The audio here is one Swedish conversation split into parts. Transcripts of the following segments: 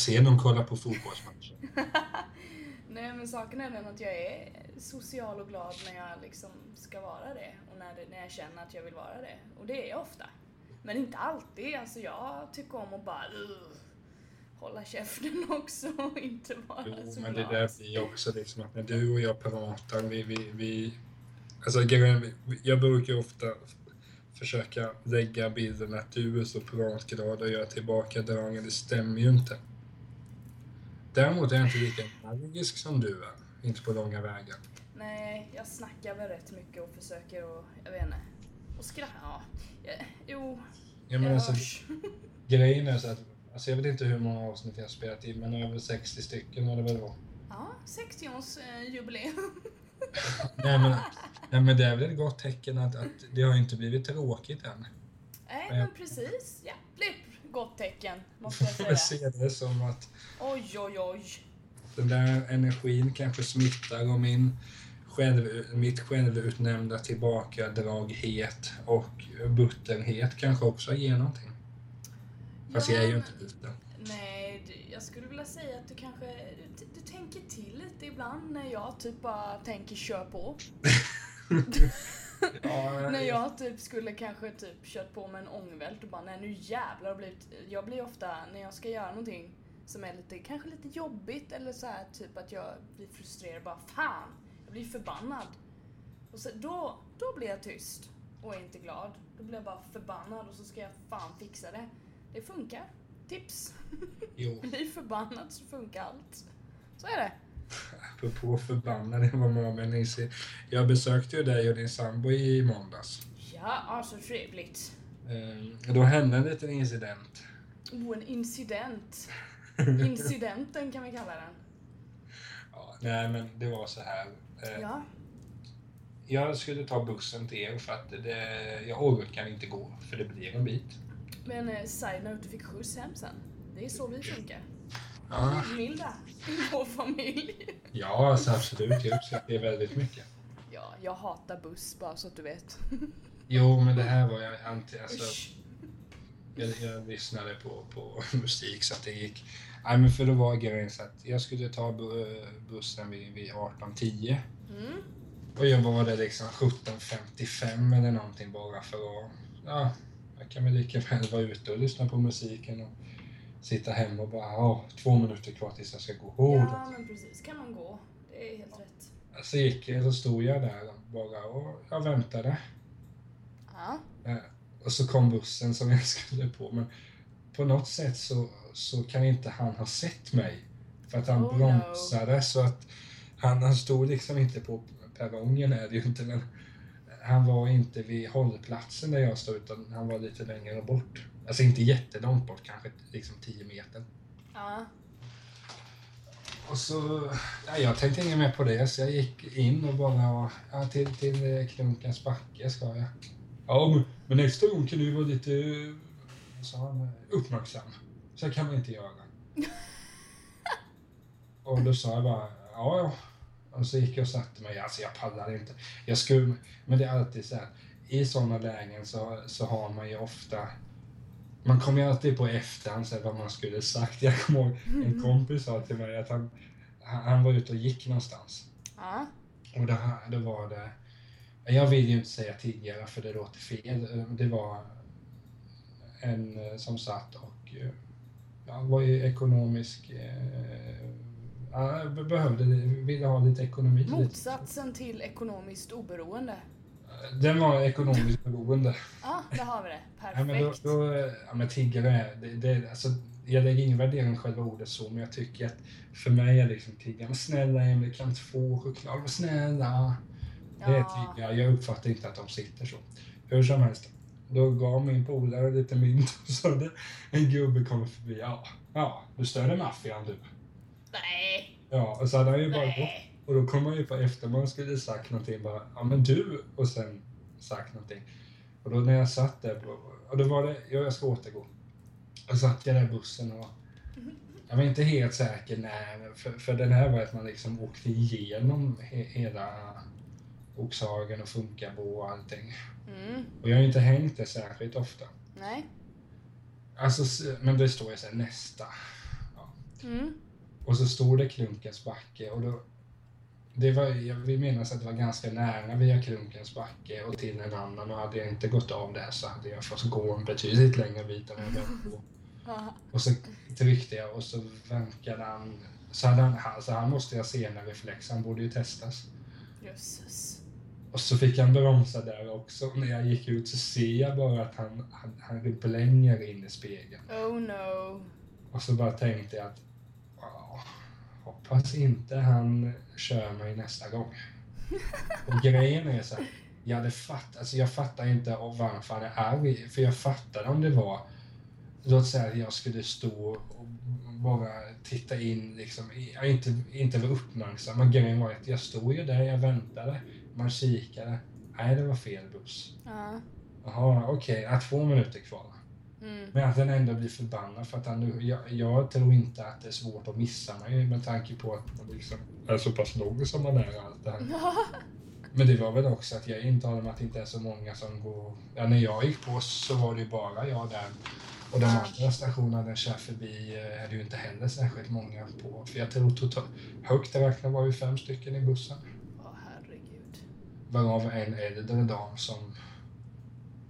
se någon kolla på fotbollsmatcher. Nej men saken är den att jag är social och glad när jag liksom ska vara det och när, det, när jag känner att jag vill vara det. Och det är jag ofta. Men inte alltid. Alltså jag tycker om att bara uh, hålla käften också och inte vara Jo, så men det där blir också liksom att när du och jag pratar, vi, vi, vi alltså jag brukar ofta försöka lägga bilden att du är så pratglad och jag är tillbakadragen, det stämmer ju inte. Däremot är jag inte lika energisk som du är, inte på långa vägar. Nej, jag snackar väl rätt mycket och försöker och jag vet inte. Och skratta. Ja. Ja, Jo, Ja, men jag alltså, hörs. grejen är så att, alltså jag vet inte hur många avsnitt jag har spelat in, men över 60 stycken har det väl varit. Ja, 60-årsjubileum. Nej men, nej men det är väl ett gott tecken att, att det har inte blivit tråkigt än. Nej, Ja. men precis. Jävligt gott tecken, måste jag säga. se det som att Oj, oj, oj. den där energin kanske smittar och min själv, mitt självutnämnda tillbakadraghet och buttenhet kanske också ger någonting. Fast jag är ju Ja, inte butten. Nej, du- jag skulle vilja säga att du kanske du, du tänker till lite ibland när jag typ bara tänker kör på. Ja, När jag typ skulle kanske typ kört på med en ångvält och bara nej nu jävlar blivit... Jag blir ofta, när jag ska göra någonting som är lite, kanske lite jobbigt eller så här typ att jag blir frustrerad bara fan, jag blir förbannad. Och så, då, då blir jag tyst och är inte glad. Då blir jag bara förbannad och så ska jag fan fixa det. Det funkar. Tips. Jo, Bli förbannad så funkar allt. Så är det. apropå förbannad, det var med mig Nisse. Jag besökte ju dig och din sambo i måndags. Ja, alltså trevligt. Eh, Då hände en liten incident. Oh, en incident. Incidenten kan vi kalla den. Ja, nej men det var så här. Eh, Ja. Jag skulle ta bussen till er för att det, jag orkar inte gå, för det blir en bit. Men eh, side note, du fick skjuts hem sen. Det är så vi funkar. Ja, Milda i vår familj. ja alltså absolut. Jag uppskattar det väldigt mycket. Ja, jag hatar buss bara så att du vet. Jo, men det här var jag anti... Alltså, jag, jag lyssnade på, på musik så att det gick... Nej, men för då var grejen så att jag skulle ta bu- bussen vid, vid 18.10 Mm. och jag var där liksom 17.55 eller någonting bara för att... Ja, jag kan väl lika väl vara ute och lyssna på musiken och sitta hemma och bara ja, två minuter kvar tills jag ska gå. Oh, Ja, men precis. Kan man gå. Det är helt rätt. Så gick jag, så stod jag där bara och jag väntade. Ja. Eh, Och så kom bussen som jag skulle på. Men på något sätt så, så kan inte han ha sett mig. För att han Oh, no. bromsade så att han, han stod liksom inte på perrongen är det ju inte men han var inte vid hållplatsen där jag stod utan han var lite längre bort. Alltså inte jättelångt bort, kanske liksom 10 meter. Ja. Och så, ja, jag tänkte inget mer på det så jag gick in och bara, ja, till, till Klunkens backe ska jag. Ja, men, nästa gång kan du vara lite, sa han, uppmärksam. Så kan man inte göra. och då sa jag bara, ja, ja. Och så gick jag och satte mig, alltså jag pallade inte. Jag skulle, men det är alltid så här, i sådana lägen så, så har man ju ofta man kommer ju alltid på efterhand så vad man skulle sagt. Jag kommer ihåg en kompis sa till mig att han, han var ute och gick någonstans. Ja. Och här, då var det... Jag vill ju inte säga tidigare för det låter fel. Det var en som satt och ja, var ju ekonomisk... Eh, behövde, ville ha lite ekonomi. Motsatsen till ekonomiskt oberoende. Den var ekonomiskt beroende. Ja, där har vi det. Ja, men då, Perfekt. då, ja, men tiggare det, det, alltså, jag lägger ingen värdering i själva ordet så, men jag tycker att för mig är liksom tiggare, snälla Emil, kan inte få choklad, snälla. Det är tiggare, jag uppfattar inte att de sitter så. Hur som helst, då gav min polare lite mynt och så hade en gubbe kommit förbi. Ja, ja du stödde maffian du. Nej, Ja, och så hade han ju bara gått. Nej. Och då kom han ju på efter man skulle sagt någonting bara, ja men du, och sen sagt någonting. Och då när jag satt där, och då var det, ja jag ska återgå. Och satt jag där i bussen och jag var inte helt säker när, för, för den här var att man liksom åkte igenom he, hela Oxhagen och Funkabo och allting. Mm, Och jag har ju inte hängt det särskilt ofta. nej. Alltså, men det står ju såhär nästa. Mm, Och så stod det Klunkens backe och då... Det var, jag vill minnas att det var ganska nära via Klunkens backe och till en annan och hade jag inte gått av där så hade jag fått gå en betydligt längre bit än jag behövde gå. haha. Och så tryckte jag och så vankade han. Så, hade han, så han måste jag se en reflex, han borde ju testas. Jösses. Och så fick han bromsa där också. När jag gick ut så ser jag bara att han, han, han blänger in i spegeln. Oh no. Och så bara tänkte jag att "Ja, hoppas inte han kör mig nästa gång. Och grejen är så här, jag hade fatt, alltså jag fattar inte varför han är arg, för jag fattade om det var Låt säga att jag skulle stå och bara titta in, liksom, jag inte, inte vara uppmärksam. Men grejen var att jag stod ju där, jag väntade, man kikade. Nej, det var fel buss. Ja. Jaha, okej, okay, två minuter kvar. Mm. Men att den ändå blir förbannad för att han, nu- jag, jag tror inte att det är svårt att missa mig med tanke på att man liksom är så pass lång som man är allt det här. Men det var väl också att jag intalade mig att det inte är så många som går... Ja, när jag gick på så var det ju bara jag där. Och de andra stationerna där kör förbi eh, är det ju inte heller särskilt många på. För jag tror totalt... Högt räknat var vi fem stycken i bussen. Åh herregud. Varav en äldre dam som...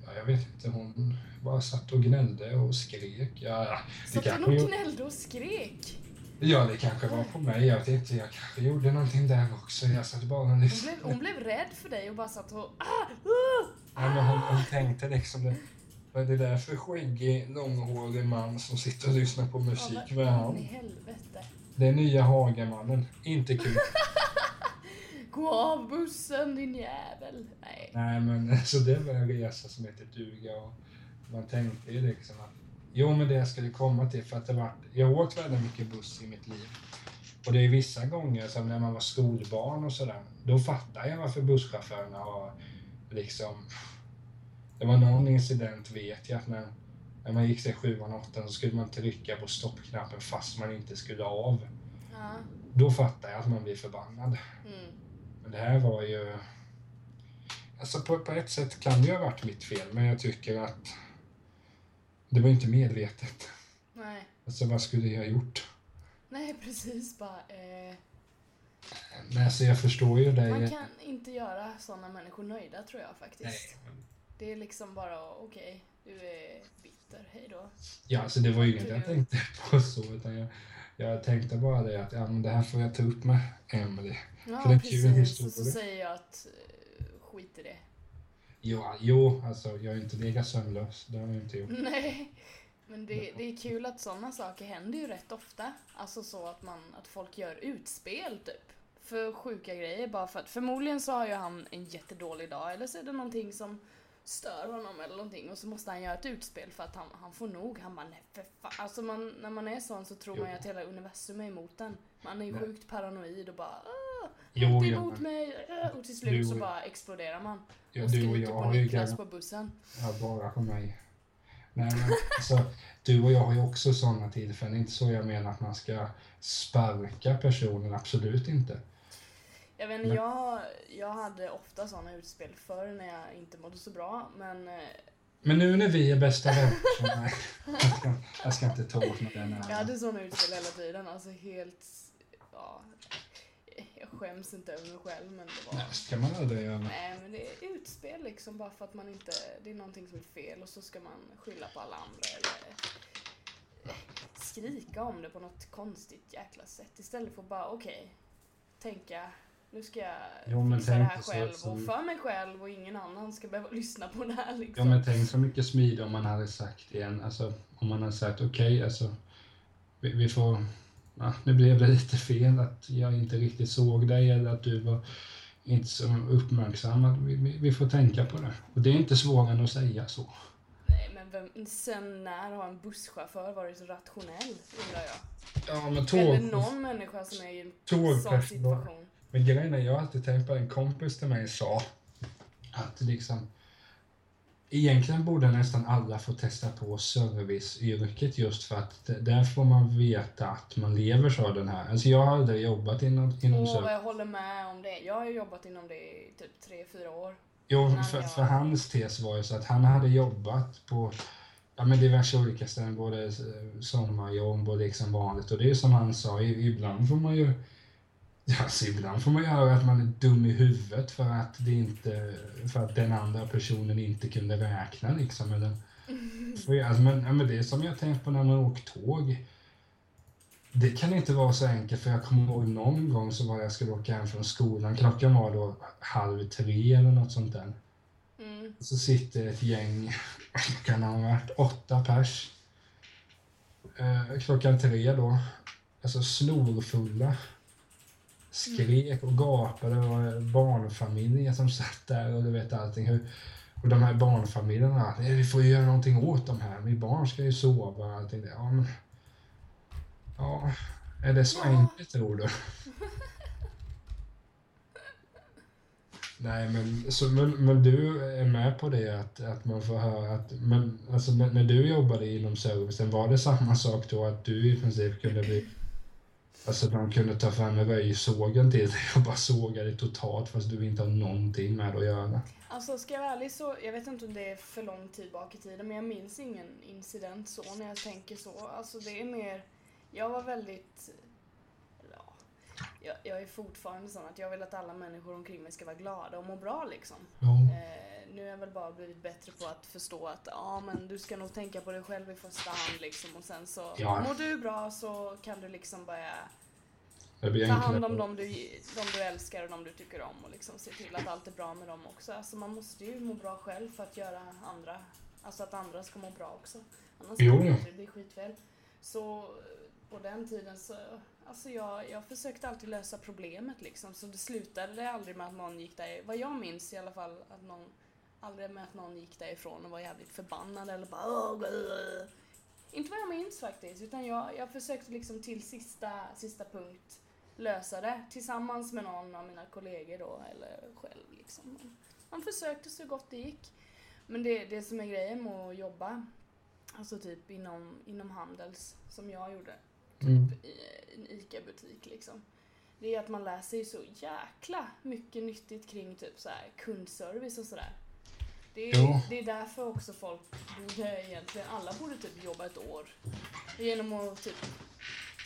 Ja, jag vet inte, hon bara satt och gnällde och skrek. Ja, det Satt hon kanske, och gnällde och skrek? ja, det kanske var på mig. Jag vet inte, jag kanske gjorde någonting där också. Jag satt bara och Hon liksom... blev, hon blev rädd för dig och bara satt och... Ah, ah, Nej, men hon, hon tänkte liksom det. Är det där för skäggig, långhårig man som sitter och lyssnar på musik? Ja, vad in i han? helvete. Det är nya Hagamannen. Inte kul. Gå av bussen din jävel. Nej. Nej, men så det var en resa som heter duga och man tänkte ju liksom att jo, men det jag skulle komma till för att det var, jag har åkt väldigt mycket buss i mitt liv. Och det är vissa gånger som när man var skolbarn och sådär, då fattar jag varför busschaufförerna har liksom det var någon incident vet jag att när, när man gick sig sjuan, åttan så skulle man trycka på stoppknappen fast man inte skulle av. Ja. Då fattar jag att man blir förbannad. Mm. Men det här var ju... Alltså på, på ett sätt kan det ju ha varit mitt fel, men jag tycker att det var inte medvetet. Nej. Alltså vad skulle jag ha gjort? Nej, precis. Bara, eh, Men alltså jag förstår ju dig. man kan inte göra sådana människor nöjda tror jag faktiskt. Nej, Det är liksom bara, okej, du är bitter, hej då. Ja, alltså det var ju inget jag tänkte på så, utan jag, jag tänkte bara det att ja, men det här får jag ta upp med Emily. Ja, För är kul precis. Så historia. säger jag att eh, skit i det. Jo, jo, alltså jag har inte legat sömnlös. Det har jag inte gjort. Nej, men det, det är kul att sådana saker händer ju rätt ofta. Alltså så att, man, att folk gör utspel typ. För sjuka grejer bara för att förmodligen så har ju han en jättedålig dag eller så är det någonting som stör honom eller någonting och så måste han göra ett utspel för att han, han får nog. Han bara nej för fan. Alltså man, när man är sån så tror man ju Jo. att hela universum är emot en. Man är ju Nej. sjukt paranoid och bara ah, Jo, jo, emot mig. ah." Och till slut så bara exploderar man. Ja, och du och skriker jag på har ju Niklas på bussen. Ja, bara på mig. Nej, men alltså, du och jag har ju också sådana tillfällen. Inte så jag menar att man ska sparka personen, absolut inte. Jag vet inte, jag, jag hade ofta sådana utspel förr när jag inte mådde så bra, men eh, Men nu när vi är bästa vänner så nej, jag ska, jag ska inte ta åt mig den jag här. hade sådana utspel hela tiden. Alltså helt, ja, jag skäms inte över mig själv men det var, Nej, ska man aldrig göra. nej men det är utspel liksom bara för att man inte, det är någonting som är fel och så ska man skylla på alla andra eller skrika om det på något konstigt jäkla sätt istället för att bara okej, tänka nu ska jag Jo, fixa det här själv så- och för mig själv och ingen annan ska behöva lyssna på det här Ja, liksom. men tänk så mycket smidigare om man hade sagt igen, alltså om man hade sagt okej, alltså vi, vi får, ja, nu blev det lite fel att jag inte riktigt såg dig eller att du var inte så uppmärksam. Att vi, vi, får tänka på det. Och det är inte svårare än att säga så. vem, sen när har en busschaufför varit rationell, undrar jag? Ja, men Eller tåg... någon människa som är i en sån situation. Men grejen är, jag har alltid tänkt på en kompis till mig sa att liksom Egentligen borde nästan alla få testa på serviceyrket just för att där får man veta att man lever så den här. Alltså jag har aldrig jobbat inom, inom Åh, service. jag håller med om det. Jag har ju jobbat inom det i typ tre fyra år. Jo, för, för hans tes var ju så att han hade jobbat på ja, men diverse olika ställen, både sommarjobb och liksom vanligt. Och det är som han sa, ibland får man ju Alltså ibland får man ju höra att man är dum i huvudet för att, det inte, för att den andra personen inte kunde räkna liksom. Eller, för, jag- alltså, men, ja, men det är som jag tänkt på när man åkt tåg. Det kan inte vara så enkelt för jag kommer ihåg någon gång så var jag skulle åka hem från skolan. Klockan var då halv tre eller något sånt där. Mm. Så sitter ett gäng, kan ha varit åtta pers. Eh, klockan tre då, alltså snorfulla. Skrek och gapade och barnfamiljer som satt där och du vet allting. Hur, och de här barnfamiljerna, "Nej, vi får ju göra någonting åt de här. Vi barn ska ju sova och allting. där." Ja, men, ja, är det så enkelt tror du? Nej, men, så, men, men du är med på det att, att man får höra att, men alltså när, när du jobbade inom servicen, var det samma sak då att du i princip kunde bli, alltså de kunde ta fram en röjsågen till dig och bara såga dig totalt fast du inte har någonting med det att göra? Alltså ska jag vara ärlig så, jag vet inte om det är för lång tid bak i tiden men jag minns ingen incident så när jag tänker så. Alltså det är mer, jag var väldigt, jag, jag är fortfarande sån att jag vill att alla människor omkring mig ska vara glada och må bra liksom. Ja. Eh, nu har jag väl bara blivit bättre på att förstå att ja men du ska nog tänka på dig själv i första hand liksom och sen så Ja. mår du bra så kan du liksom börja Ta hand om dem du, de du älskar och de du tycker om och liksom se till att allt är bra med dem också. Alltså man måste ju må bra själv för att göra andra, alltså att andra ska må bra också. Annars Jo. kan det bli skitfel. Så eh, på den tiden så, alltså jag, jag försökte alltid lösa problemet liksom. Så det slutade det aldrig med att någon gick där, vad jag minns i alla fall, att någon, aldrig med att någon gick därifrån och var jävligt förbannad eller bara "Åh. Inte vad jag minns faktiskt, utan jag, jag försökte liksom till sista, sista punkt lösa det tillsammans med någon av mina kollegor då, eller själv liksom. Man försökte så gott det gick. Men det, det som är grejen med att jobba, alltså typ inom, inom Handels, som jag gjorde, Mm. i en ICA-butik liksom. Det är att man lär sig så jäkla mycket nyttigt kring typ så här kundservice och sådär. Det Jo. är, det är därför också folk borde egentligen, alla borde typ jobba ett år. Genom att typ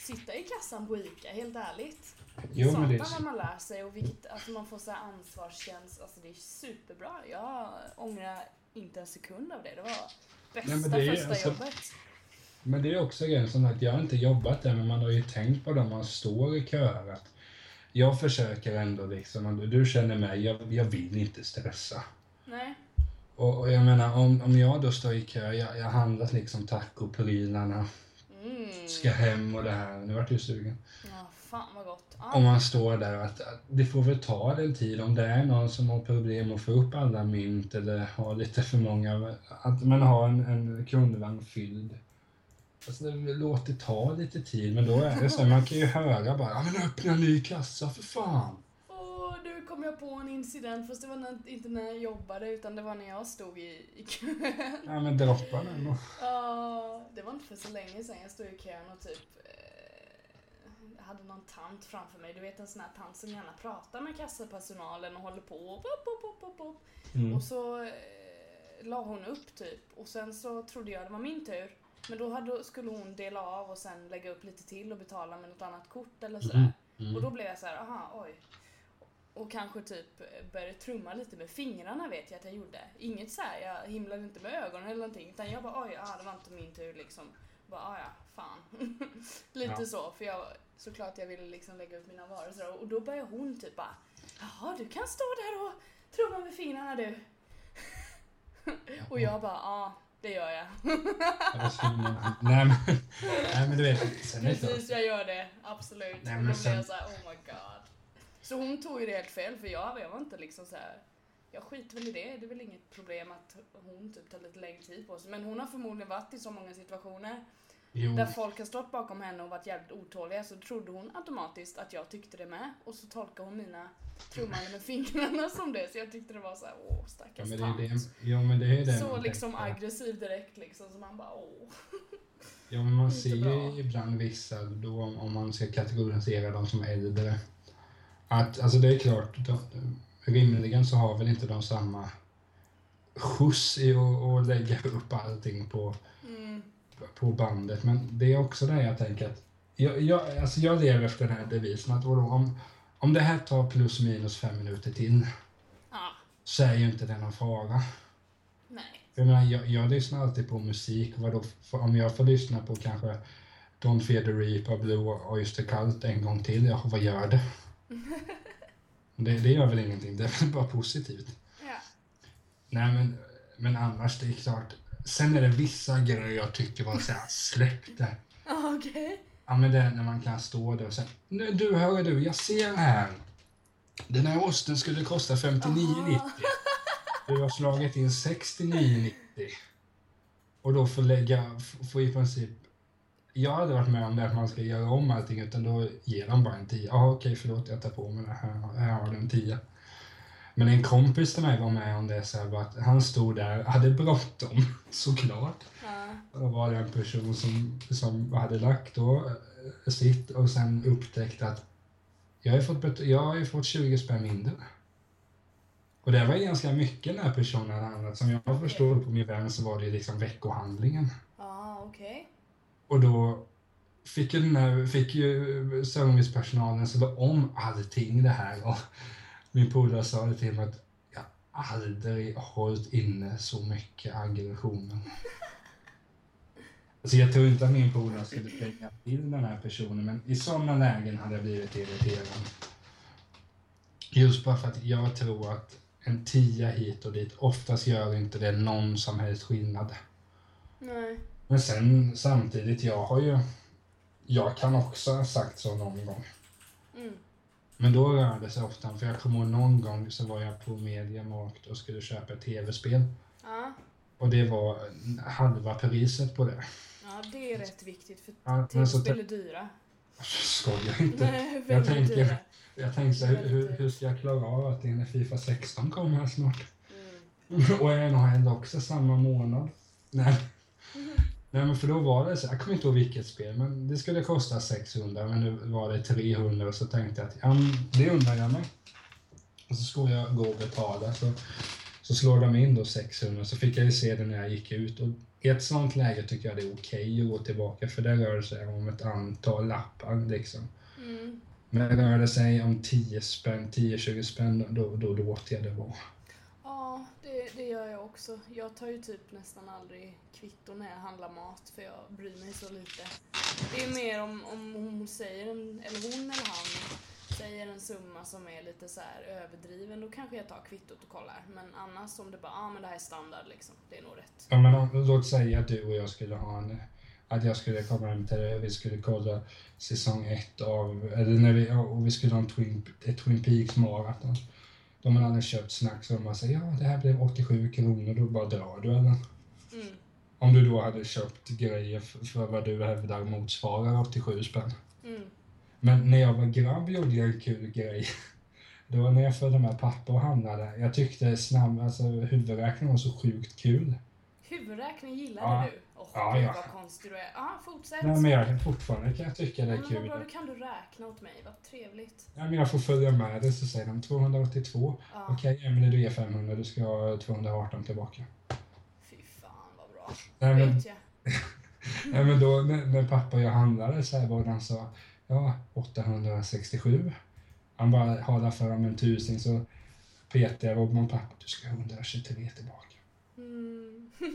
sitta i kassan på ICA, helt ärligt. Jo, men det Satan vad man lär sig och vilket, alltså man får så här ansvarskänsla, alltså det är superbra. Jag ångrar inte en sekund av det, det var bästa Nej, det första alltså- jobbet. Men det är också grejen som att jag har inte jobbat där men man har ju tänkt på det man står i köer att jag försöker ändå liksom, du känner mig, jag, jag vill inte stressa. Nej. Och, och jag menar om, om jag då står i kö, jag, jag handlat liksom tacoprylarna, Mm. ska hem och det här, nu vart jag sugen. Ja, fan vad gott. Ja. Om man står där att, att det får väl ta den tid om det är någon som har problem att få upp alla mynt eller har lite för många, att man har en, en kundvagn fylld. Alltså det låter ta lite tid men då är det så här, man kan ju höra bara, ja men öppna en ny kassa för fan. Åh, nu kom jag på en incident, fast det var när, inte när jag jobbade utan det var när jag stod i, i kön. Ja men droppa den då. Ja, det var inte för så länge sedan jag stod i kön och typ eh, jag hade någon tant framför mig, du vet en sån här tant som gärna pratar med kassapersonalen och håller på och pop, pop, pop, pop. Mm. Och så eh, la hon upp typ och sen så trodde jag det var min tur. Men då hade, skulle hon dela av och sen lägga upp lite till och betala med något annat kort eller sådär. Mm. Mm. Och då blev jag så här, aha, oj. Och kanske typ började trumma lite med fingrarna vet jag att jag gjorde. Inget så här, jag himlade inte med ögonen eller någonting. Utan jag bara, oj, ah, det var inte min tur liksom. Bara, ah, ja, fan. lite Ja. så, för jag såklart jag ville liksom lägga upp mina varor och så. Och då började hon typ bara, jaha, du kan stå där och trumma med fingrarna du. och jag bara, ja, det gör jag. Nej men, nej men du vet, sen Precis, jag gör det. Absolut. Nej, och men då sen- blev jag såhär, oh my god. Så hon tog ju det helt fel för jag, jag var inte liksom så här. jag skiter väl i det. Det är väl inget problem att hon typ tar lite längre tid på sig. Men hon har förmodligen varit i så många situationer Jo, där folk har stått bakom henne och varit jävligt otåliga så trodde hon automatiskt att jag tyckte det med. Och så tolkade hon mina trummande med fingrarna som det. Så jag tyckte det var så här, åh ja, stackars men det är tant. det, ja, men det är det Så liksom tänker. aggressiv direkt liksom. Så man bara, åh. Ja, men man ser ju ibland vissa, då, om man ska kategorisera dem som äldre, att alltså det är klart, de, rimligen så har väl inte de samma skjuts i att lägga upp allting på. På bandet. Men det är också det jag tänker att jag, jag, alltså jag lever efter den här devisen att om, om det här tar plus minus fem minuter till Ja, så är ju inte det någon fara. nej. Jag, menar, jag, jag lyssnar alltid på musik. Vadå, för om jag får lyssna på kanske Don't Fear the Reaper, Blue Oyster Cult en gång till, ja, vad gör det? det? Det gör väl ingenting, det är väl bara positivt. Ja. Nej, men, men annars, det är klart. Sen är det vissa grejer jag tycker var såhär, släpp det. Okej. Ja, men det är när man kan stå där och säga, "Nu, du, hör du, jag ser här. Den här osten skulle kosta 59,90. Du har slagit in 69,90. Och då får lägga, får i princip, jag har aldrig varit med om det att man ska göra om allting utan då ger de bara en 10. Ja, okej, förlåt, jag tar på mig det här, här har du en 10. Men en kompis till mig var med om det så här, att han stod där, hade bråttom, såklart. Ja. Då var det en person som, som hade lagt då eh, sitt och sen upptäckte att jag har ju fått, jag har fått 20 spänn mindre. Och det var ganska mycket när personen hade handlat. Som jag förstod på min vän så var det liksom veckohandlingen. Ah, okej. Och då fick ju, den här, fick ju servicepersonalen slå om allting det här. Och min polare sa det till mig att jag aldrig hållit inne så mycket aggressionen. Alltså jag tror inte att min polare skulle penga till den här personen, men i sådana lägen hade jag blivit irriterad. Just bara för att jag tror att en tia hit och dit, oftast gör inte det någon som helst skillnad. Nej. Men sen samtidigt, jag har ju... Jag kan också ha sagt så någon gång. Mm. Men då rör det sig ofta för jag kommer ihåg någon gång så var jag på Mediamarkt och skulle köpa ett tv-spel. Ja. Och det var halva priset på det. ja, det är rätt viktigt för Ja, tv-spel är dyra. skojar inte. Nej, Jag tänker- dyra. Jag tänkte så hur, hur, ska jag klara av att när Fifa 16 kommer här snart? Mm. Och NHL också samma månad. Nej. Nej men för då var det så, jag kommer inte ihåg vilket spel, men det skulle kosta 600 men nu var det 300 och så tänkte jag att ja, det undrar jag mig. Och så skulle jag gå och betala så, så slår de in då 600 så fick jag ju se det när jag gick ut och i ett sånt läge tycker jag det är okej att gå tillbaka för det rör sig om ett antal lappar liksom. Mm. Men rör det sig om 10 spänn, 10-20 spänn då, då låter jag det vara. Det, det gör jag också. Jag tar ju typ nästan aldrig kvitto när jag handlar mat för jag bryr mig så lite. Det är mer om, om hon säger en, eller hon eller han säger en summa som är lite så här överdriven, då kanske jag tar kvittot och kollar. Men annars om det bara, ja ah, men det här är standard liksom, det är nog rätt. Ja, men om, låt säga att du och jag skulle ha en... Att jag skulle komma hem till dig och vi skulle kolla säsong ett av... Eller när vi, och vi skulle ha en Twin, ett Twin Peaks maraton. Då man hade köpt snacks och man säger ja det här blev 87 kronor, då bara drar du eller? Mm. Om du då hade köpt grejer för, för vad du hävdar motsvarar 87 spänn. Mm. Men när jag var grabb gjorde jag en kul grej. Det var när jag följde med pappa och handlade. Jag tyckte snabb, alltså huvudräkning var så sjukt kul. Huvudräkning gillade Ja. du? Åh Ja, gud ja. vad konstig du är. Ja, fortsätt. Nej, men jag, fortfarande kan jag tycka det Ja, är vad kul. bra, då kan du räkna åt mig, vad trevligt. Ja, men jag får följa med det så säger de 282. Ja, Okej, Emelie du ger 500, du ska ha 218 tillbaka. fy fan vad bra. Nej men, Vet jag. nej, men då när, när pappa och jag handlade så här var han sa ja 867. Han bara hålla fram en tusing så petade jag och min pappa du ska ha 123 tillbaka. Mm.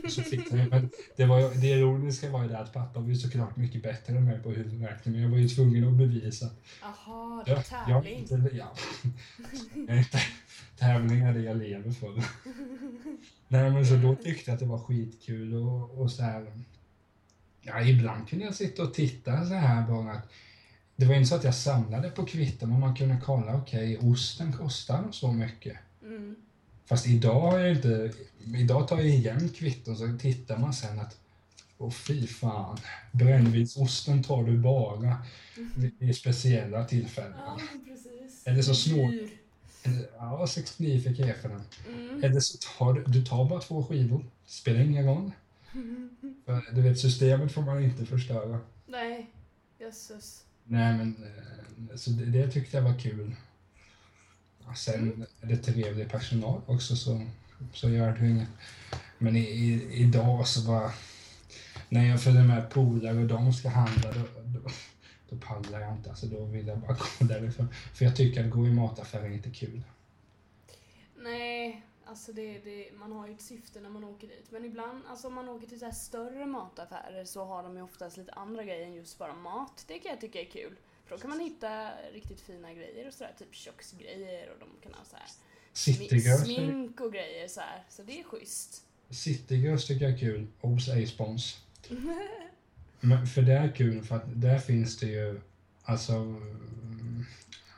Så fick jag, men det, var, det ironiska var ju det att pappa var ju såklart mycket bättre än mig på huvudräkning men jag var ju tvungen att bevisa att Jaha, det jag, jag, tävling. ja, jag är inte, tävling är det jag lever för. Nej men så då tyckte jag att det var skitkul och, och så här. Ja, ibland kunde jag sitta och titta så här bara. att Det var inte så att jag samlade på kvitton men man kunde kolla, okej, osten kostar så mycket. Mm. Fast idag har jag inte... Idag tar jag igen kvitton så tittar man sen att Åh fy fan, brännvinsosten tar du bara vid, speciella tillfällen. Ja, precis. Är det så. Eller, Ja, 69 fick jag för den. Mm. Eller så tar du, du tar bara två skivor. Spelar ingen roll. För du vet, systemet får man inte förstöra. Nej, jösses. Nej, men eh, så det, det tyckte jag var kul. Sen är det trevlig personal också så, så gör det ju inget. Men i, i, idag så bara... När jag följer med polare och de ska handla då, då, då pallar jag inte. Alltså då vill jag bara gå därifrån. För jag tycker att gå i mataffärer är inte kul. Nej, alltså det, det, man har ju ett syfte när man åker dit. Men ibland, alltså om man åker till så här större mataffärer så har de ju oftast lite andra grejer än just bara mat. Det kan jag tycka är kul. För då kan man hitta riktigt fina grejer och sådär, typ köksgrejer och de kan ha så här Citygirls, smink och grejer så här. Så det är schysst. Citygirls tycker jag är kul. Obs! ej spons. Men för det är kul för att där finns det ju alltså mm,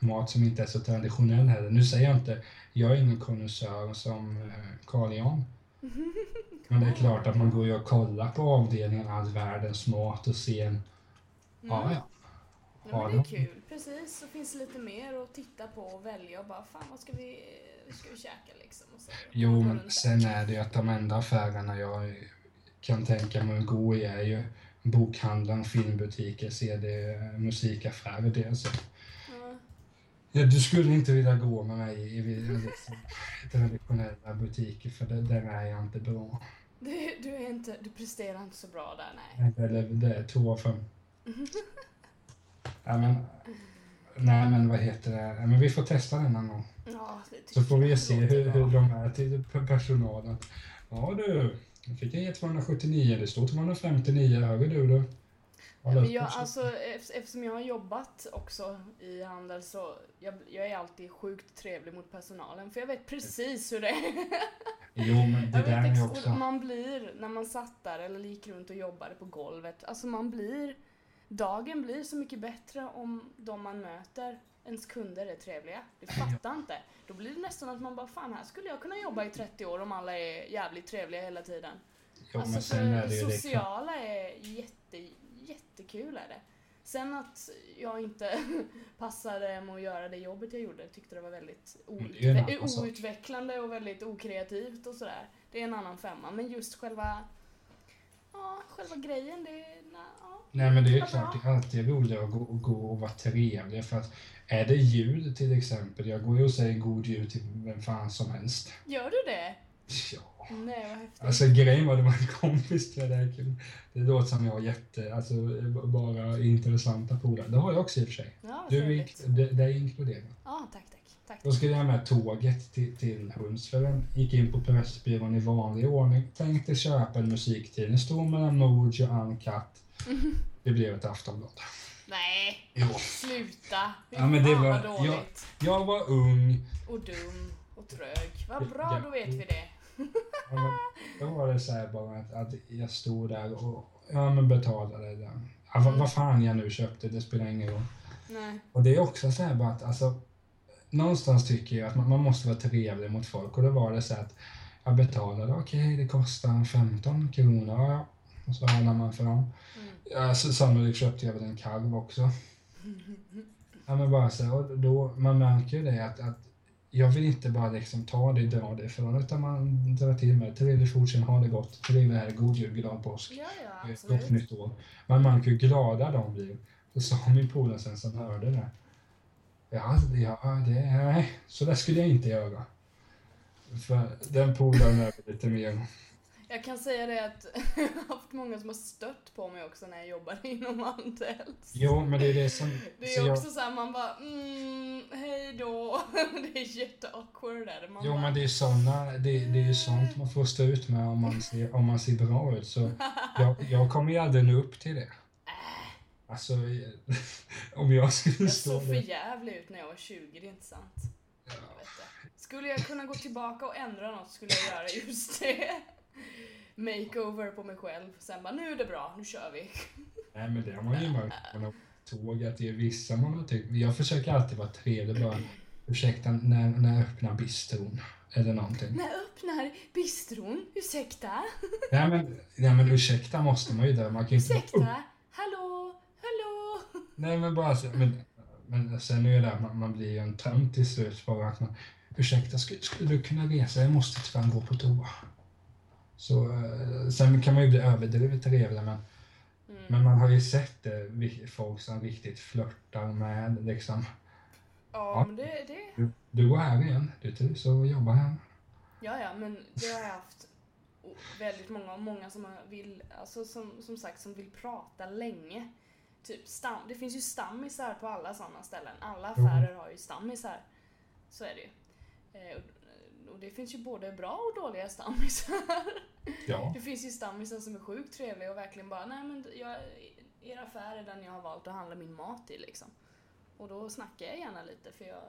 mat som inte är så traditionell heller. Nu säger jag inte, jag är ingen konnässör som eh, Carl Jan. Men det är klart att man går ju och kollar på avdelningen all världens mat och ser en, ja ja. Ja, Har men det är kul, precis. Så finns det lite mer att titta på och välja och bara fan vad ska vi, ska vi käka liksom? Och så, Jo, men sen är det ju att de enda affärerna jag kan tänka mig att gå i är ju bokhandeln, filmbutiker, CD, musikaffärer. Det, så. Ja. Ja, du skulle inte vilja gå med mig i i liksom, traditionella butiker för det, där är jag inte bra. Du, du, är inte, du presterar inte så bra där, nej. Eller det är två av fem. Ja, men, nej men vad heter det? Ja, men vi får testa den någon gång. Ja, Så får vi jag se hur, hur de är till personalen. Ja du, nu fick jag ge 279, det står 259, hörde du du? Men upp jag, alltså, eft- eftersom jag har jobbat också i handel så jag, jag är alltid sjukt trevlig mot personalen för jag vet precis hur det är. Jo men det Jag där vet är också... man blir, när man satt där eller gick runt och jobbade på golvet, alltså man blir, dagen blir så mycket bättre om de man möter, ens kunder är trevliga. Du fattar inte. Då blir det nästan att man bara, fan här skulle jag kunna jobba i 30 år om alla är jävligt trevliga hela tiden. Jo alltså men sen är det ju klart. sociala är jätte, jättekul är det. Sen att jag inte passade med att göra det jobbet jag gjorde, tyckte det var väldigt en outve- outvecklande och väldigt okreativt och sådär. Det är en annan femma. Men just själva, ja, själva grejen, det är, ja. Nej men det är klart, det är alltid roligare att gå, gå och vara trevlig för att är det jul till exempel, jag går ju och säger god jul till vem fan som helst. Gör du det? Ja. Nej, vad häftigt. Alltså grejen var, det var en kompis till det kul. Det låter som jag har jätte, alltså bara intressanta polare. Det har jag också i och för sig. ja, Du, det, det är inkluderat. Ja, tack, tack. Tack. Då skulle jag med tåget till, till Hultsfred. Gick in på Pressbyrån i vanlig ordning. Tänkte köpa en musiktidning. Stod mellan Mojo och Uncut. Det blev ett Aftonblad. Nej, Jo. sluta. Fy Ja, men det var- vad dåligt. Jag var ung. Och dum och trög. Vad bra, Ja. då vet vi det. Ja, Då var det så här bara att, att jag stod där och ja, men betalade den. Ja, vad, vad fan jag nu köpte, det spelar ingen roll. Nej. Och det är också så här bara att alltså, någonstans tycker jag att man, man måste vara trevlig mot folk och då var det så här att jag betalade, okej det kostar 15 kronor. Och så handlar man fram. Mm. Ja, så sannolikt köpte jag väl en kalv också. Ja men bara så här, och då, man märker ju det att, att jag vill inte bara liksom ta det, dra det ifrån utan man drar till med trevlig fortsättning, ha det gott, trevlig helg, god jul, glad påsk. Ja, ja, Gott absolut. nytt år. Man märker hur glada de blir. Så sa min polare sen som hörde det. Ja, ja det, nej, så där skulle jag inte göra. För den polaren är lite mer... Jag kan säga det att jag har haft många som har stött på mig också när jag jobbade inom Handels. Jo, men det är det som... Det så är jag- också såhär, man bara mm, hej då. Det är jätteawkward där. Man Jo, bara, men det är såna, det, det är ju sånt man får stå ut med om man ser, om man ser bra ut. Så jag, jag kommer ju aldrig nå upp till det. Alltså, om jag skulle Jag stå såg för ut när jag var 20, det är inte sant. Jag det. Skulle jag kunna gå tillbaka och ändra något skulle jag göra just det. Makeover på mig själv. Sen bara, nu är det bra, nu kör vi. Nej, men det har man ju märkt på tåg att det är vissa man har tyckt. Jag försöker alltid vara trevlig bara. Ursäkta, när, när öppnar bistron? Eller någonting. När öppnar bistron? Ursäkta? Nej men, nej men ursäkta måste man ju där. Man kan ju inte bara. Ursäkta? Hallå? Nej men bara så, men, men sen är ju det man, man blir ju en tönt till slut bara att man ursäkta skulle, skulle du kunna resa? Jag måste tyvärr gå på toa. Så, eh, sen kan man ju bli överdrivet trevlig men, Mm. men man har ju sett det, folk som riktigt flörtar med liksom. Ja, men det, det... Du, du går här igen, du trivs och jobbar här. Ja, ja, men det har jag haft väldigt många, många som vill, alltså som, som sagt, som vill prata länge. Typ stam, det finns ju stammisar på alla sådana ställen. Alla Jo. affärer har ju stammisar. Så är det ju. Eh, och, och det finns ju både bra och dåliga stammisar. Ja. Det finns ju stammisar som är sjukt trevliga och verkligen bara, nej men jag, er affär är den jag har valt att handla min mat i liksom. Och då snackar jag gärna lite för jag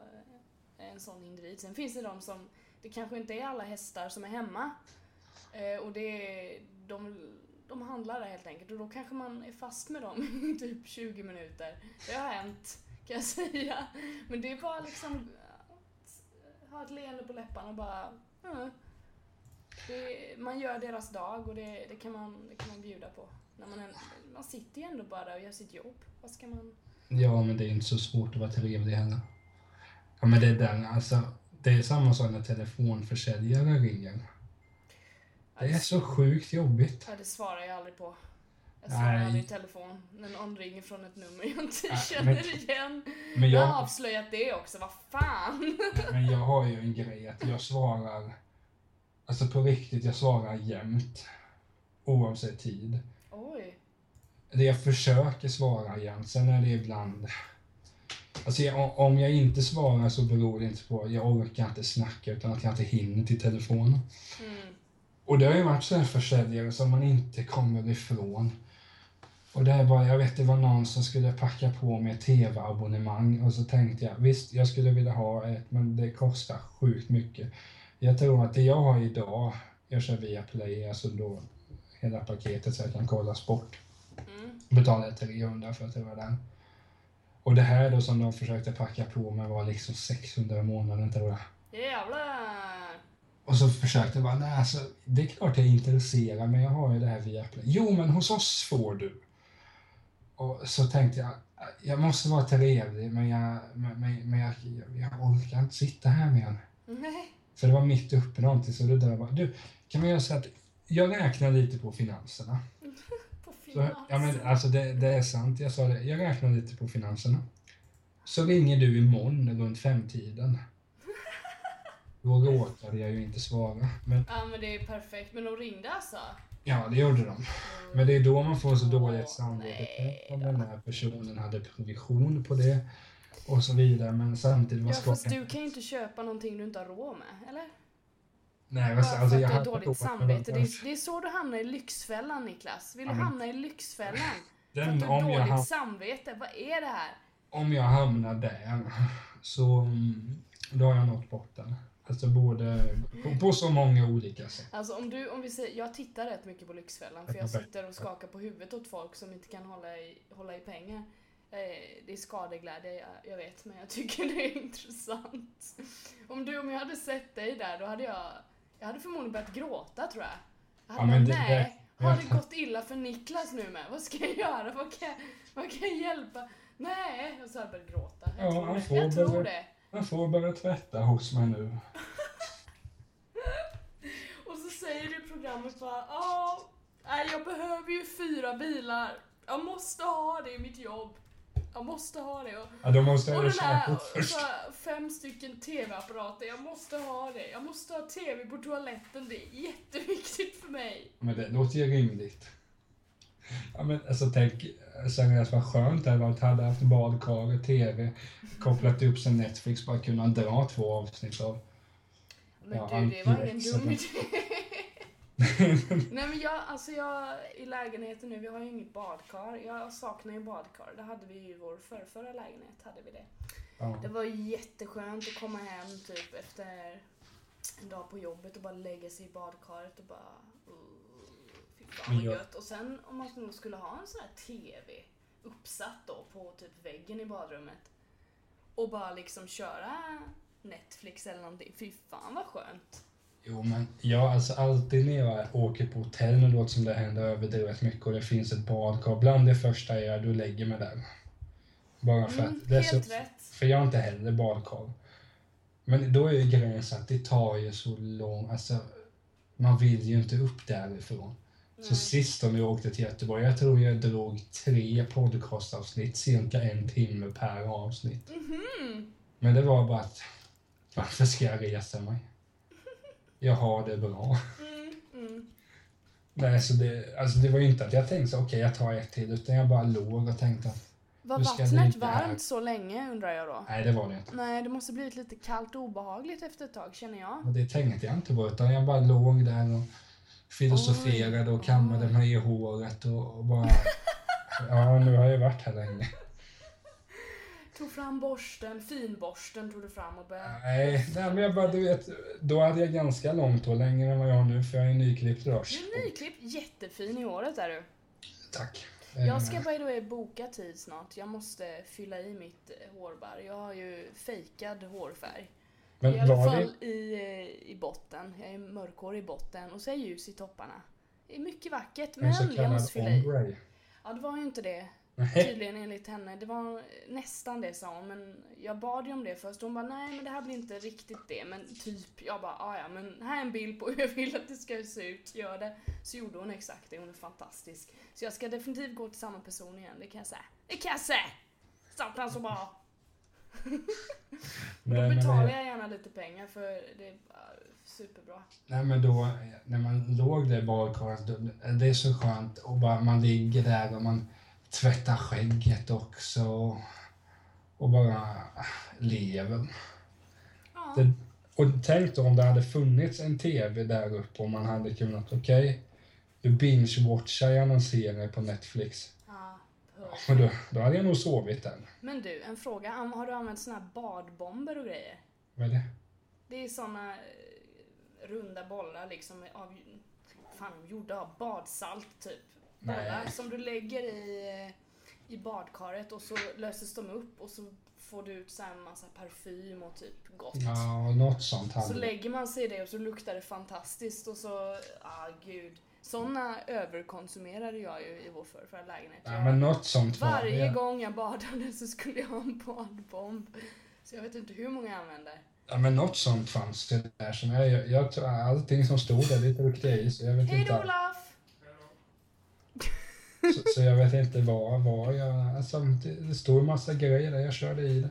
är en sån individ. Sen finns det de som, det kanske inte är alla hästar som är hemma. Eh, och det är, de, de handlar där helt enkelt och då kanske man är fast med dem i typ 20 minuter. Det har hänt, kan jag säga. Men det är bara liksom att ha ett leende på läpparna och bara, mm. Det, man gör deras dag och det, det, kan man, det kan man bjuda på. När man, en, man sitter ju ändå bara där och gör sitt jobb. Vad ska man... Ja, men det är inte så svårt att vara trevlig heller. Ja, men det är den, alltså. Det är samma sak när telefonförsäljare ringer. Det är så sjukt jobbigt. Ja, det svarar jag aldrig på. Jag Nej. svarar aldrig i telefon när någon ringer från ett nummer jag inte Nej, känner men- igen. Men Jag har avslöjat det också, vad fan! men jag har ju en grej att jag svarar, alltså på riktigt, jag svarar jämt. Oavsett tid. Oj. Det jag försöker svara jämt, sen är det ibland... Alltså om jag inte svarar så beror det inte på, jag orkar inte snacka utan att jag inte hinner till telefonen. Mm. Och det har ju varit sådana försäljare som man inte kommer ifrån. Och det bara, jag vet det var någon som skulle packa på med tv-abonnemang och så tänkte jag visst, jag skulle vilja ha ett men det kostar sjukt mycket. Jag tror att det jag har idag, jag kör via Play, alltså då hela paketet så jag kan kolla sport. Mm. Betalade 300 för att det var den. Och det här då som de försökte packa på med var liksom 600 i månaden tror jag. Jävlar! Och så försökte jag bara, nej alltså, det är klart jag är intresserad men jag har ju det här via Play. Jo men hos oss får du. Och så tänkte jag, jag måste vara trevlig men jag, men, men, jag, jag, jag orkar inte sitta här mer. Nej. För det var mitt uppe någonting så det där var, du, kan man göra så att jag räknar lite på finanserna. På Så, finans. ja men alltså det, det är sant, jag sa det, jag räknar lite på finanserna. Så ringer du imorgon runt femtiden. Då råkade jag ju inte svara. Men Ja men det är perfekt. Men de ringde alltså? ja, det gjorde de. Men det är då man får så dåligt samvete. om den här personen hade provision på det och så vidare. Men samtidigt, vad Ja fast du kan ju inte köpa någonting du inte har råd med, eller? Nej, Bara alltså, för alltså, att jag du har dåligt samvete. den. Det är, det är så du hamnar i Lyxfällan Niklas. Vill du Ja, men- hamna i Lyxfällan? För att Den, du har jag, dåligt ham- samvete. Vad är det här? om jag hamnar där så mm, då har jag nått botten. Alltså både på, på så många olika sätt. Alltså om du, om vi säger, jag tittar rätt mycket på Lyxfällan för jag sitter och skakar på huvudet åt folk som inte kan hålla i, hålla i pengar. Eh, Det är skadeglädje, jag, jag vet, men jag tycker det är intressant. Om du, om jag hade sett dig där, då hade jag, jag hade förmodligen börjat gråta tror jag. Jag hade Ja, men bara, det- nej, det- har det gått illa för Niklas nu med? Vad ska jag göra? Vad kan, vad kan jag hjälpa? Nej, och så hade jag börjat gråta. Jag Ja, tror det. Jag tror det. Jag får börja tvätta hos mig nu. Och så säger du i programmet bara ja, jag behöver ju fyra bilar. Jag måste ha det i mitt jobb. Jag måste ha det. Och, Ja, då måste och jag den köpa här, först. fem stycken TV-apparater. Jag måste ha det. Jag måste ha TV på toaletten. Det är jätteviktigt för mig. Men det låter ju rimligt. Ja, men alltså tänk, seriöst vad skönt det hade varit. Hade haft badkar och TV, kopplat upp sig Netflix, bara kunna dra två avsnitt av. Men Ja, du, det var ingen antiväxande. dum idé. Nej men jag, alltså jag, i lägenheten nu, vi har ju inget badkar. Jag saknar ju badkar. Det hade vi ju i vår förrförra lägenhet, hade vi det. Ja. Det var jätteskönt att komma hem typ efter en dag på jobbet och bara lägga sig i badkaret och bara... Fan vad gött. Och sen om man skulle ha en sån här TV uppsatt då på typ väggen i badrummet och bara liksom köra Netflix eller någonting. Fy fan vad skönt. Jo, men jag alltså alltid när jag åker på hotell, nu låter som det händer överdrivet mycket och det finns ett badkar, bland det första jag gör, då lägger mig där. Bara för Mm, att det är så, rätt. För jag har inte heller badkar. Men då är ju grejen så att det tar ju så lång, alltså man vill ju inte upp därifrån. Så Nej. sist när jag åkte till Göteborg, jag tror jag drog tre podcastavsnitt, cirka en timme per avsnitt. Mhm. Men det var bara att, varför ska jag resa mig? Jag har det bra. Mm, mm. Nej, så det, alltså det var ju inte att jag tänkte så, okej jag tar ett till, utan jag bara låg och tänkte att, Var vattnet lite här. varmt så länge undrar jag då? nej det var det inte. Nej, det måste blivit lite kallt och obehagligt efter ett tag känner jag. Och det tänkte jag inte på, utan jag bara låg där och filosoferade och kammade mig i håret och, och bara, ja nu har jag varit här länge. Tog fram borsten, finborsten tog du fram och började... Nej, nej, men jag bara, du vet, då hade jag ganska långt hår, längre än vad jag har nu, för jag är nyklippt idag. Du är nyklippt, jättefin i håret är du. Tack. Jag ska Eh, by the way boka tid snart. Jag måste fylla i mitt hårbarr. Jag har ju fejkad hårfärg. Men I alla fall det, i, eh, i botten. Jag är mörkhårig i botten och så är jag ljus i topparna. Det är mycket vackert men jag måste fylla i. Ja det var ju inte det. Nej, Tydligen enligt henne. Det var nästan det sa hon men jag bad ju om det först. Hon bara nej men det här blir inte riktigt det. Men typ jag bara "Ah, ja men här är en bild på hur jag vill att det ska se ut. Gör det. Så gjorde hon exakt det. Hon är fantastisk. Så jag ska definitivt gå till samma person igen. Det kan jag säga. Det kan jag säga! Satan så bra! nej, Då men betalar jag gärna lite pengar för det är superbra. Nej men då, när man låg där i badkaret, det är så skönt och bara man ligger där och man tvättar skägget också och, och bara lever. Ja. Det, och tänk då om det hade funnits en TV där uppe och man hade kunnat, okej, du binge-watchar jag någon serie på Netflix. Men då, då hade jag nog sovit där. Men du, en fråga. Har du använt såna här badbomber och grejer? Vad är det? Det är såna eh, runda bollar liksom av, fan gjorda av badsalt typ. Bollar Nej. som du lägger i, i badkaret och så löses de upp och så får du ut så här en massa parfym och typ gott. Ja, något sånt Så hade lägger man sig i det och så luktar det fantastiskt och så, ah gud. Såna överkonsumerade jag ju i vår förrförra lägenhet. Ja, men något sånt var varje det. gång jag badade så skulle jag ha en badbomb. Så jag vet inte hur många jag använder. Ja, men något sånt fanns det där. Som jag, jag, jag allting som stod där, det tryckte jag i. Så jag vet Hej inte. då Olof! Så, så jag vet inte vad, vad jag... Alltså, det, det står en massa grejer där, jag körde i det.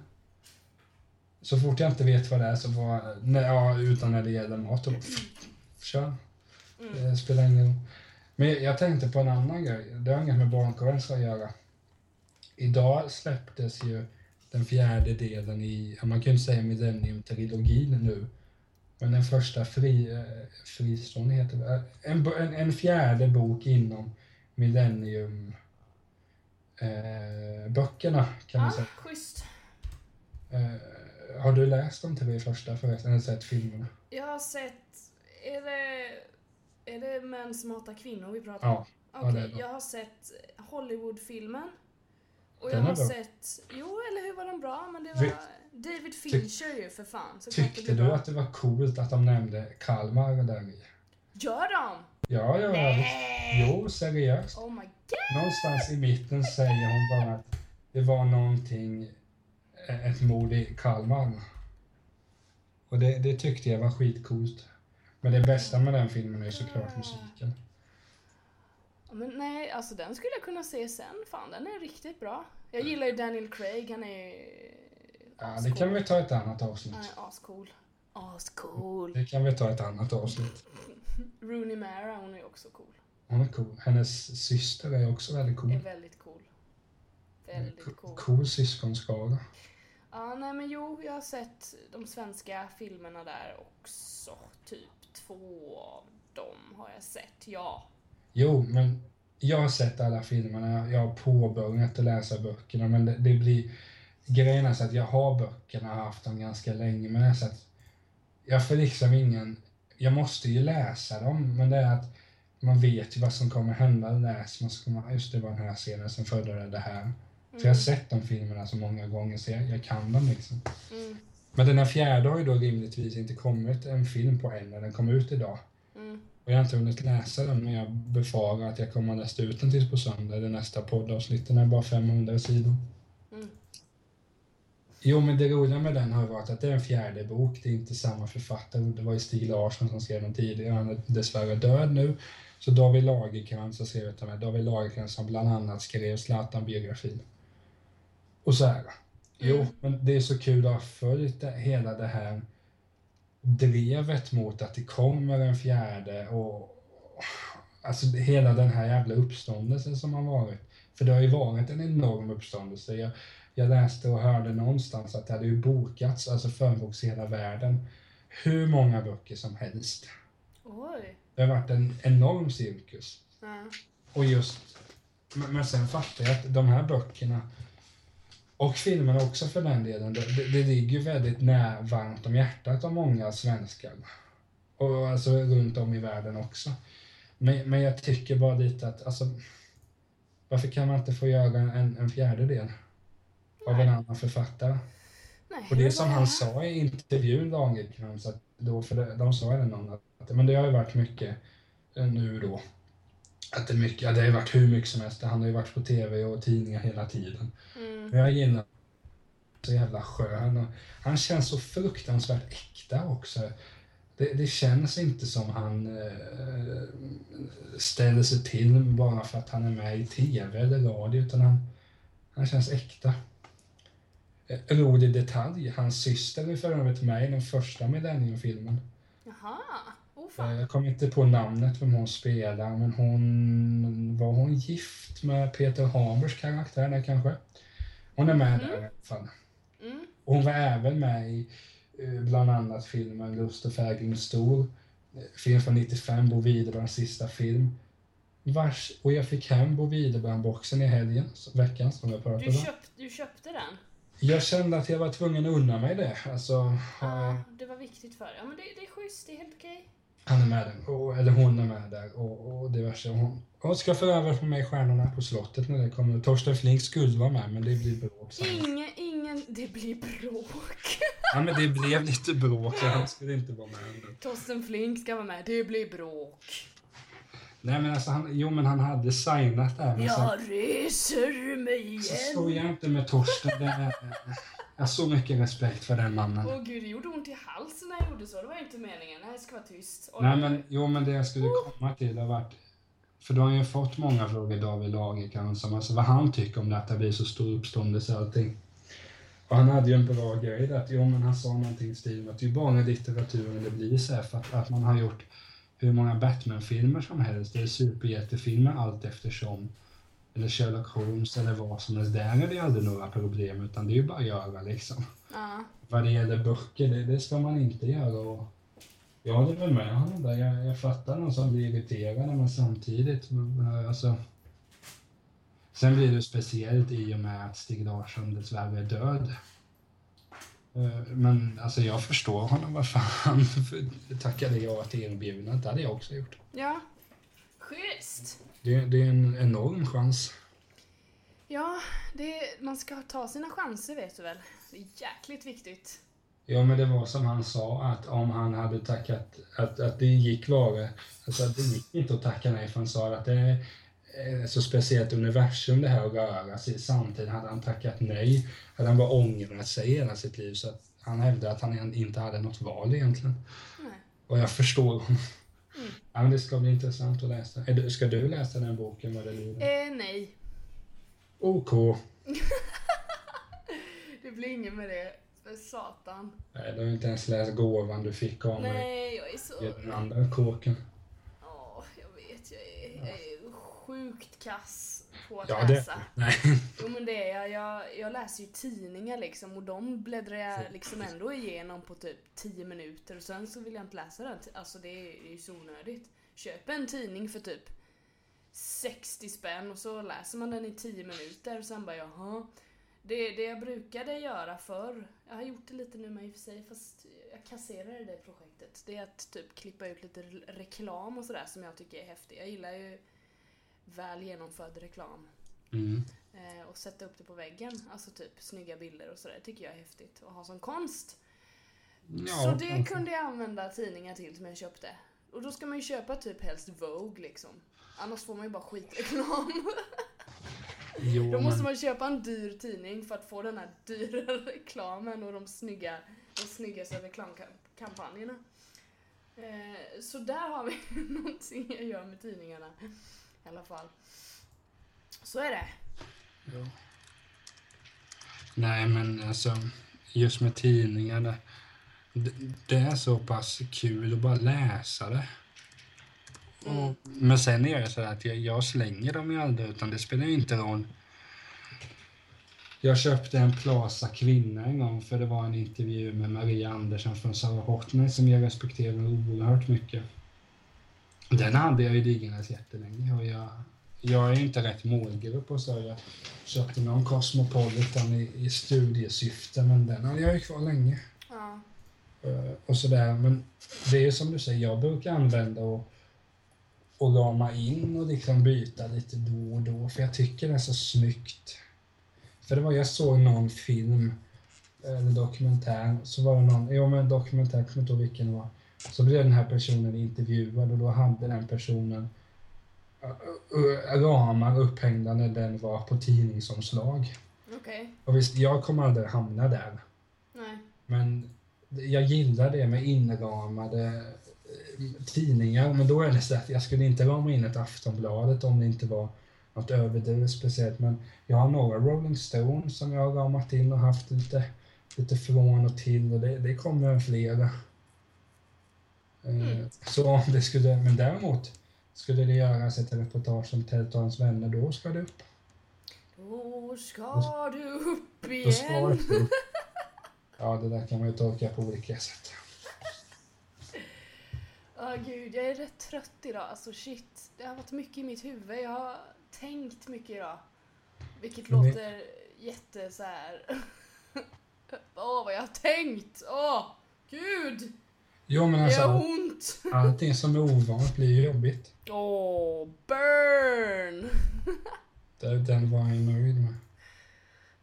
Så fort jag inte vet vad det är så bara... Nej, ja, utan när det gäller mat, då kör. Mm. Det spelar ingen. Men jag, tänkte på en annan grej. Det har inget med barnkonferenser att göra. Idag släpptes ju den fjärde delen i, man kan ju inte säga Millennium-trilogin nu. Men den första fri, eh, fristående heter det. Eh, En, en, en fjärde bok inom Millennium eh, böckerna kan man Ja, säga. schysst. Eh, har du läst de tre första förresten, eller sett filmerna? Jag har sett, är det, är det män som hatar kvinnor vi pratar om? Ja. Okej, ja, bra. jag har sett Hollywood-filmen. Och Den jag har sett, jo eller hur var den bra? Men det var David Fincher ju för fan. Så Tyckte du bra. att det var coolt att de nämnde Kalmar där i? Gör de? Ja, ja, ja. Nej! Jo, seriöst. Oh my god! Någonstans i mitten säger hon bara att det var någonting, eh, ett mord i Kalmar. Och det, det tyckte jag var skitcoolt. Men det bästa med den filmen är ju såklart musiken. Men nej, alltså den skulle jag kunna se sen. Fan, den är riktigt bra. Jag gillar ju Daniel Craig, han är ju Ja, det kan vi ta ett annat avsnitt. Han är ascool. Ascool. Det kan vi ta ett annat avsnitt. Rooney Mara, hon är också cool. Hon är cool. Hennes syster är också väldigt cool. Är väldigt cool. Väldigt cool. Cool syskonskara. Ja, nej men jo, jag har sett de svenska filmerna där också. Typ två av dem har jag sett, ja. Jo, men jag har sett alla filmerna. Jag har påbörjat att läsa böckerna, men det, det blir... Grejen är så att jag har böckerna har haft dem ganska länge, men det är så att jag får liksom ingen... Jag måste ju läsa dem, men det är att man vet ju vad som kommer hända. Läser man så kommer man, just det var den här scenen som födde det här. För jag har Mm. sett de filmerna så många gånger så jag, jag kan dem liksom. Mm. Men den här fjärde har ju då rimligtvis inte kommit en film på än när den kom ut idag. Mm. Och jag har inte hunnit läsa den, men jag befarar att jag kommer att läsa ut den tills på söndag, det nästa poddavsnitt. Den är bara 500 sidor. Mm. Jo, men det roliga med den har varit att det är en fjärde bok, det är inte samma författare. Det var ju Stig Larsson som skrev den tidigare, han är dessvärre död nu. Så David Lagercrantz har skrivit den här. David Lagercrantz som bland annat skrev Zlatan-biografin. Och så här. Jo, men det är så kul att ha följt hela det här drevet mot att det kommer en fjärde och alltså hela den här jävla uppståndelsen som har varit. För det har ju varit en enorm uppståndelse. Jag, jag läste och hörde någonstans att det hade ju bokats, alltså förboks i hela världen, hur många böcker som helst. Oj. Det har varit en enorm cirkus. Ja. Och just, men sen fattar jag att de här böckerna och filmerna också för den delen, det, det, ligger ju väldigt nära, varmt om hjärtat av många svenskar. Och alltså runt om i världen också. Men, men jag tycker bara lite att, alltså, varför kan man inte få göra en, en fjärdedel av en annan författare? Nej, Och det men som han är- sa i intervjun, Lagercrantz, att då, för det, de sa det någon att, men det har ju varit mycket eh, nu då, att det, är mycket, ja, det har ju varit hur mycket som helst, han har ju varit på tv och tidningar hela tiden. Mm. Men jag gillar så jävla skön och han känns så fruktansvärt äkta också. Det, det känns inte som han eh, ställer sig till bara för att han är med i tv eller radio, utan han, han känns äkta. Eh, Rolig detalj, hans syster är för övrigt med i den första Millennium-filmen. Jaha. Oh Eh, fan. Jag kommer inte på namnet vem hon spelar, men hon... Var hon gift med Peter Hamers karaktär där kanske? Hon är med Mhm. där i alla fall. Mm. Hon var även med i eh, bland annat filmen Lust och fägring stor. eh, Film från 95, Bo Widerbergs sista film. Vars, och jag fick hem Bo Widerberg-boxen i helgen, veckan som jag pratade Du, om. köpt, du köpte den? Jag kände att jag var tvungen att unna mig det. Alltså, Ja, det var viktigt för dig. Ja men det, det är schysst, det är helt okej. Han är med där, och, eller hon är med där och, och diverse. Hon, hon ska få över på mig Stjärnorna på slottet när det kommer. Torsten Flink skulle vara med men det blir bråk. Ingen, ingen, det blir bråk. Ja men det blev lite bråk så han skulle inte vara med. Torsten Flink ska vara med, det blir bråk. Nej men alltså han, jo men han hade signat där men Jag reser mig så igen. jag inte med Torsten. Det, jag har så mycket respekt för den mannen. Åh gud, det gjorde ont i halsen när jag gjorde så. Det var inte meningen. Nej, jag ska vara tyst. Oj. Nej men, jo men det jag skulle komma till har varit för då har ju fått många frågor David Lagercrantz om alltså vad han tycker om det att det blir så stor uppståndelse och allting. Och han hade ju en bra grej där att, jo men han sa någonting i stil med att det är ju bara litteraturen det blir så här för att, att man har gjort hur många Batman-filmer som helst, eller superhjältefilmer allt eftersom. Eller Sherlock Holmes eller vad som helst. Där är det aldrig några problem utan det är ju bara att göra liksom. Ja. Vad det gäller böcker, det, det ska man inte göra. Och jag håller väl med honom där. Jag, jag fattar någon som blir irriterade men samtidigt, eh, alltså. Sen blir det speciellt i och med att Stig Larsson dessvärre är död. Eh, Men alltså jag förstår honom. Vad fan tackade jag till erbjudandet? Det hade jag också gjort. Ja. Schysst. Det, det är en enorm chans. Ja, det, man ska ta sina chanser vet du väl. Det är jäkligt viktigt. Ja, men det var som han sa, att om han hade tackat, att, att det gick vara, alltså att det gick inte att tacka nej, för han sa att det är så speciellt universum det här att röra sig. Samtidigt hade han tackat nej, hade han bara ångrat sig hela sitt liv, så att han hävdade att han inte hade något val egentligen. Nej. Och jag förstår honom. Mm. Ja, men det ska bli intressant att läsa. Du- Ska du läsa den boken vad det lider? Eh, nej. OK. Det blir inget med det. För satan. Nej, du har inte ens läst gåvan du fick av mig Nej, jag är så... i den andra kåken. Åh, jag vet. Jag är, jag är sjukt kass på att Ja, det... läsa. Nej. Jo men det är jag. jag. Jag läser ju tidningar liksom och de bläddrar jag liksom ändå igenom på typ 10 minuter och sen så vill jag inte läsa den. Alltså det är det är ju så onödigt. Köp en tidning för typ 60 spänn och så läser man den i 10 minuter och sen bara jaha. Det, det jag brukade göra förr, jag har gjort det lite nu med i och för sig fast jag kasserade det projektet. Det är att typ klippa ut lite re- reklam och sådär som jag tycker är häftigt. Jag gillar ju väl genomförd reklam. Mm. Eh, och sätta upp det på väggen, alltså typ snygga bilder och sådär, tycker jag är häftigt att ha som konst. Ja, Så det kanske. kunde jag använda tidningar till som jag köpte. Och då ska man ju köpa typ helst Vogue liksom. Annars får man ju bara skitreklam. Jo, Då måste man köpa en dyr tidning för att få den här dyra reklamen och de snygga, de snyggaste reklamkampanjerna. Eh, så där har vi någonting jag gör med tidningarna. I alla fall. Så är det. ja. Nej, men alltså, just med tidningarna. Det, det är så pass kul att bara läsa det. Och, men sen är det så att jag, jag slänger dem ju aldrig, utan det spelar inte roll. Jag köpte en Plaza Kvinna en gång för det var en intervju med Maria Andersson från Sara Hortner som jag respekterar oerhört mycket. Den hade jag ju liggandes jättelänge och jag, jag är inte rätt målgrupp och så. Jag köpte någon Cosmopolitan i, i studiesyfte men den hade jag ju kvar länge. Ja. Eh, och sådär. Men det är som du säger, jag brukar använda och, och rama in och liksom byta lite då och då för jag tycker det är så snyggt. För det var, jag såg någon film eller dokumentär, så var det någon, jo men dokumentär, jag kommer inte ihåg vilken det var. Så blev den här personen intervjuad och då hade den personen ramar upphängda när den var på tidningsomslag. Okej. Och visst, jag kommer aldrig hamna där. Nej. Men jag gillar det med inramade eh, tidningar. Men då är det så att jag skulle inte rama in ett Aftonbladet om det inte var något överdrivet speciellt. Men jag har några Rolling Stones som jag har ramat in och haft lite, lite från och till och det, det kommer flera. Eh, Så om det skulle, men däremot skulle det göras ett reportage om Ted och hans vänner, då ska det upp. Då ska du upp Då ska igen. det upp. Ja, det där kan man ju tolka på olika sätt. Ja gud, jag är rätt trött idag. Alltså shit, det har varit mycket i mitt huvud. Jag har tänkt mycket idag. Vilket Men låter jätte så här. Åh, vad jag har tänkt! Åh, gud! Jo, men Det alltså, gör ont! allting som är ovant blir ju jobbigt. Åh, burn! Det, den var jag nöjd med.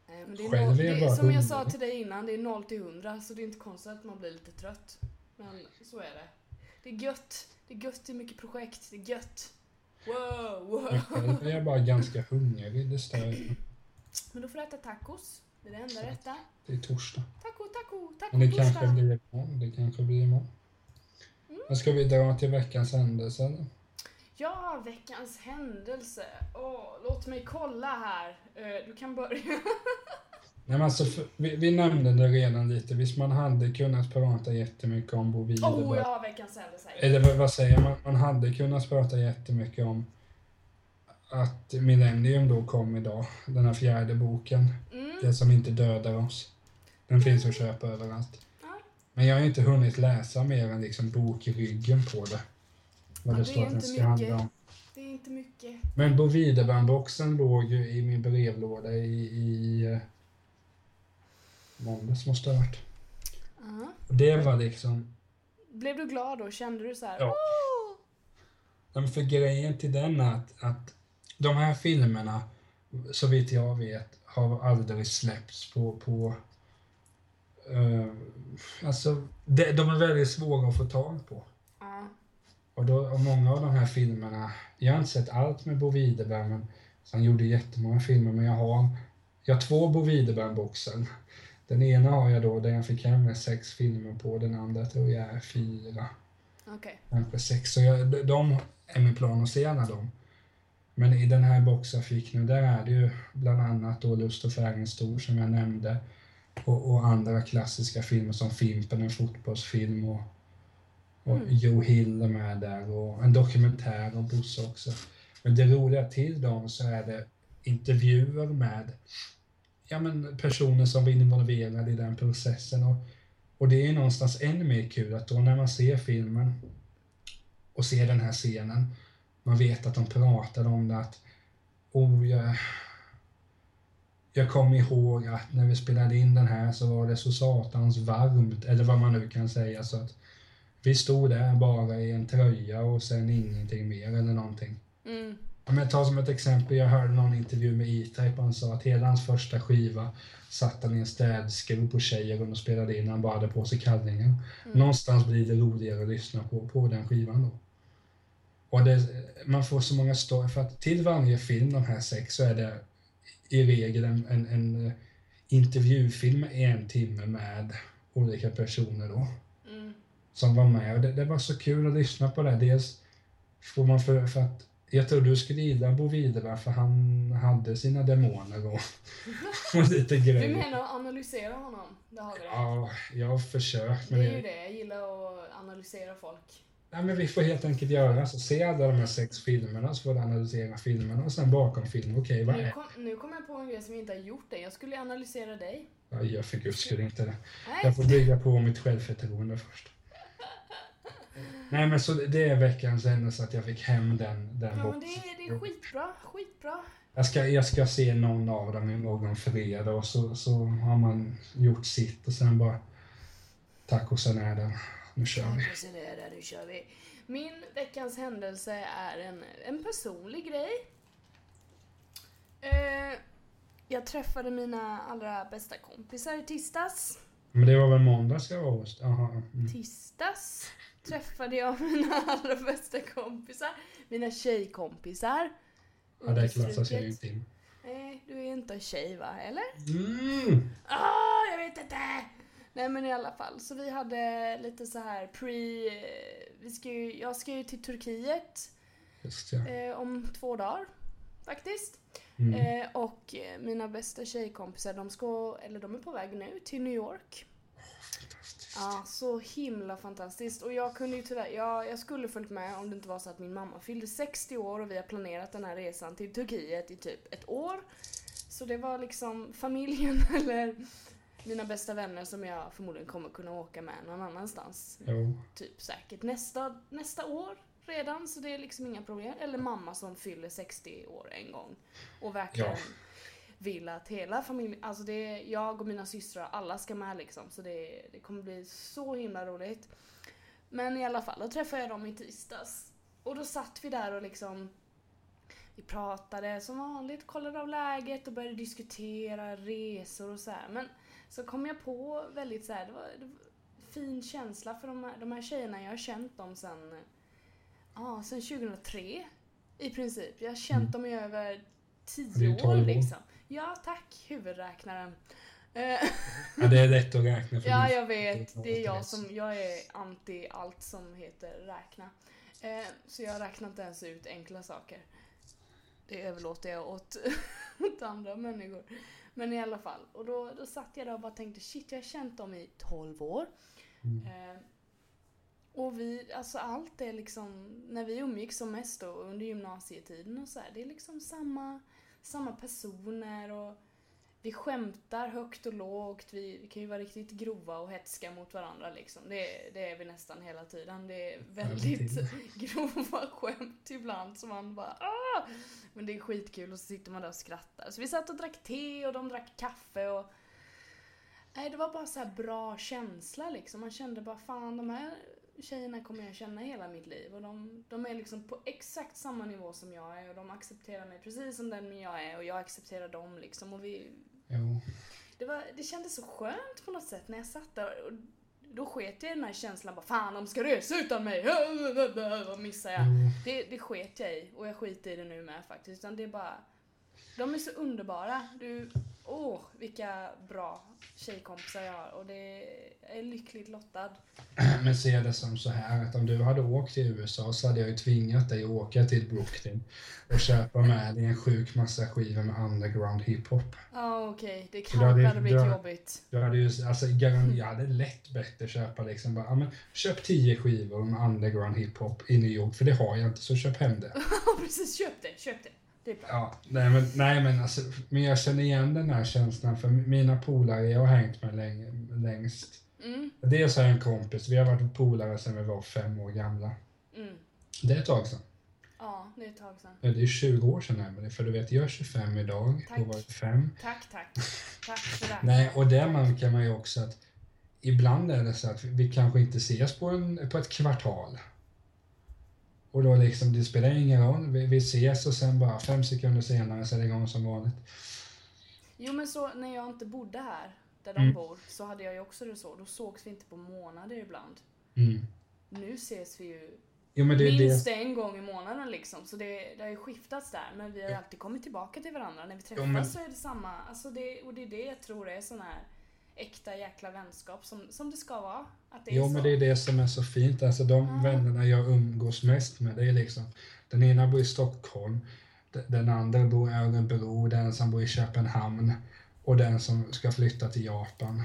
Nej, men det är Själv är jag det bara som jag sa till dig innan, det är 0 till 100 så det är inte konstigt att man blir lite trött. Men så är det. Det är gött. Det är gött, det är mycket projekt. Det är gött. Wow, wow. Själv är jag bara ganska hungrig. Det stör. Men då får du äta tacos. Det är det enda rätta. Det är torsdag. Taco, taco, taco Men det kanske torsdag. blir imorgon. Det kanske blir imorgon. Men ska vi dra till veckans händelse eller? Ja, veckans händelse. Åh, låt mig kolla här. Eh, Du kan börja. Nej, men alltså, vi, vi nämnde det redan lite. Visst man hade kunnat prata jättemycket om Bo Åh, Widerberg. jag har veckans händelse. Eller vad- vad säger man? Man hade kunnat prata jättemycket om att Millennium då kom idag. Den här fjärde boken. Mm. Det som inte dödar oss. Den finns att köpa överallt. Men jag har inte hunnit läsa mer än liksom bokryggen på det. Vad Ja, det står att den ska handla om. Det är inte mycket. Men Bo Widerberg-boxen låg ju i min brevlåda i, i eh, måndags måste det ha varit. Ja. Och det var liksom, Blev du glad då? Kände du så här? Ja. "Åh!" Ja, men för grejen till den är att, att de här filmerna, så vitt jag vet, har aldrig släppts på, på alltså, de, de är väldigt svåra att få tag på. Ja. Och, då, och många av de här filmerna, jag har inte sett allt med Bo Widerberg, men han gjorde jättemånga filmer, men jag har, jag har två Bo Widerberg-boxar. Den ena har jag då, där jag fick hem med sex filmer på, den andra tror jag är fyra. Okej. kanske sex. Så jag, de- de är min plan att se alla dem. Men i den här boxen jag fick nu, där är det ju bland annat då Lust och färgen stor som jag nämnde. Och, och andra klassiska filmer som Fimpen, en fotbollsfilm och, och Mm. Joe Hill är med där och en dokumentär om Bosse också. Men det roliga till dem så är det intervjuer med ja, men personer som var involverade i den processen. Och, och det är någonstans ännu mer kul att då när man ser filmen och ser den här scenen, man vet att de pratade om det att oh, jag, jag kommer ihåg att när vi spelade in den här så var det så satans varmt, eller vad man nu kan säga. Så att vi stod där bara i en tröja och sen ingenting mer eller någonting. Mm. Ja, men ta som ett exempel, jag hörde någon intervju med E-Type och han sa att hela hans första skiva satt han i en städskruv på Tjejerun och spelade in han bara hade på sig kallingar. Mm. Någonstans blir det roligare att lyssna på, på den skivan då. Och det, man får så många stories, för att till varje film, de här sex, så är det i regel en, en, en eh, intervjufilm en timme med olika personer då Mm. som var med. Och det, det var så kul att lyssna på det. Dels får man för, för att jag tror du skulle gilla Bo Widerberg för han hade sina demoner och, och lite Du grejer. menar att analysera honom? Det har vi det. Ja, jag har försökt. Det Men är ju det, det, jag gillar att analysera folk. Nej, men vi får helt enkelt göra så. Se alla de här sex filmerna så får du analysera filmerna och sen bakom filmen, okej vad Nu är kom, nu kom jag på en grej som jag inte har gjort det. Jag skulle analysera dig. Jag gör för guds skull inte det. Nej, Jag får bygga på mitt självförtroende först. Nej men så det är veckans händelse att jag fick hem den, den ja, men boxen. det, är- det är skitbra, skitbra. Jag ska, jag ska se någon av dem imorgon fredag och så, så har man gjort sitt och sen bara tack och sen är den. Nu kör vi. Där, nu kör vi. Min veckans händelse är en, en personlig grej. Eh, jag träffade mina allra bästa kompisar i tisdags. Men det var väl måndag ska vara onsdag? Jaha. Mm. Tisdags träffade jag mina allra bästa kompisar. Mina tjejkompisar. Ja, det klassas jag inte in. Nej, du är inte tjej va? Eller? Mm. Ah, jag vet inte! Nej men i alla fall, så vi hade lite så här pre... Vi ska ju, jag ska ju till Turkiet eh, om två dagar. Faktiskt. Mm. Eh, och eh, mina bästa tjejkompisar, de ska, eller de är på väg nu till New York. Fantastiskt. Ja, så himla fantastiskt. Och jag kunde ju tyvärr, jag, jag skulle följt med om det inte var så att min mamma fyllde 60 år och vi har planerat den här resan till Turkiet i typ ett år. Så det var liksom familjen eller mina bästa vänner som jag förmodligen kommer kunna åka med någon annanstans. Jo. Typ säkert nästa, nästa år redan, så det är liksom inga problem. Eller mamma som fyller 60 år en gång. Och verkligen Ja. vill att hela familjen, alltså det är jag och mina systrar, alla ska med liksom. Så det, det kommer bli så himla roligt. Men i alla fall, då träffade jag dem i tisdags. Och då satt vi där och liksom vi pratade som vanligt, kollade av läget och började diskutera resor och så här. Men så kom jag på väldigt så här, det var, det var fin känsla för de här, de här tjejerna, jag har känt dem sen, ja, sen 2003 i princip. Jag har känt Mm. dem i över Det är tio ju år 12 år. liksom. Ja, tack huvudräknaren. Eh, Ja, det är lätt att räkna för Ja, jag vet. Det är jag som, jag är anti allt som heter räkna. Eh, så jag räknar inte ens ut enkla saker. Det överlåter jag åt, åt andra människor. Men i alla fall. Och då, då satt jag där och bara tänkte shit, jag har känt dem i 12 år. Mm. Eh, och vi, alltså allt är liksom, när vi umgicks som mest då under gymnasietiden och så här, det är liksom samma, samma personer och vi skämtar högt och lågt, vi, vi kan ju vara riktigt grova och hetska mot varandra liksom. Det, det är vi nästan hela tiden. Det är väldigt grova skämt ibland som man bara ah! Men det är skitkul och så sitter man där och skrattar. Så vi satt och drack te och de drack kaffe och Nej, det var bara så här bra känsla liksom. Man kände bara fan de här tjejerna kommer jag känna hela mitt liv och de, de är liksom på exakt samma nivå som jag är och de accepterar mig precis som den jag är och jag accepterar dem liksom och vi Jo. det, var, det kändes så skönt på något sätt när jag satt där och då sket jag i den här känslan bara fan de ska resa utan mig, vad missar jag? Jo. Det, det sket jag i och jag skiter i det nu med faktiskt. Utan det är bara, de är så underbara. Du, åh vilka bra tjejkompisar jag har och det är lyckligt lottad. Men se det som så här att om du hade åkt till USA så hade jag ju tvingat dig att åka till Brooklyn och köpa med dig en sjuk massa skivor med underground hiphop. Ja okej, det Du kanske hade- hade blivit jobbigt. Du hade ju, alltså, jag hade lätt bättre köpa liksom bara, ja, men köp tio skivor med underground hiphop i New York, för det har jag inte, så köp hem det. Ja precis, köp det, köp det. Det är bra. Ja, nej men, nej, men, alltså, men jag känner igen den här känslan, för mina polare jag har hängt med länge, längst, Mm, dels har jag en kompis, vi har varit polare sedan vi var fem år gamla. mm. Det är ett tag sedan. Ja, det är ett tag sedan. Ja, Det är 20 år sedan Emelie, för du vet jag är 25 idag, Tack. då var jag 5. Tack, tack. Tack för det. Nej, och där märker man ju också att ibland är det så att vi kanske inte ses på, en, på ett kvartal. Och då liksom, det spelar ingen roll. Vi, vi ses och sen bara fem sekunder senare så är det igång som vanligt. Jo men så när jag inte bodde här, där de Mm. bor, så hade jag ju också det så. Då sågs vi inte på månader ibland. Mm. Nu ses vi ju Jo men det minst det. en gång i månaden liksom. Så det, det har ju skiftats där. Men vi har ju alltid kommit tillbaka till varandra. När vi träffas men- så är det samma. Alltså det, och det är det jag tror är sån här äkta jäkla vänskap som, som det ska vara. Jo så. men det är det som är så fint. Alltså de Ja. vännerna jag umgås mest med, det är liksom den ena bor i Stockholm, de- den andra bor i Örebro, den som bor i Köpenhamn och den som ska flytta till Japan.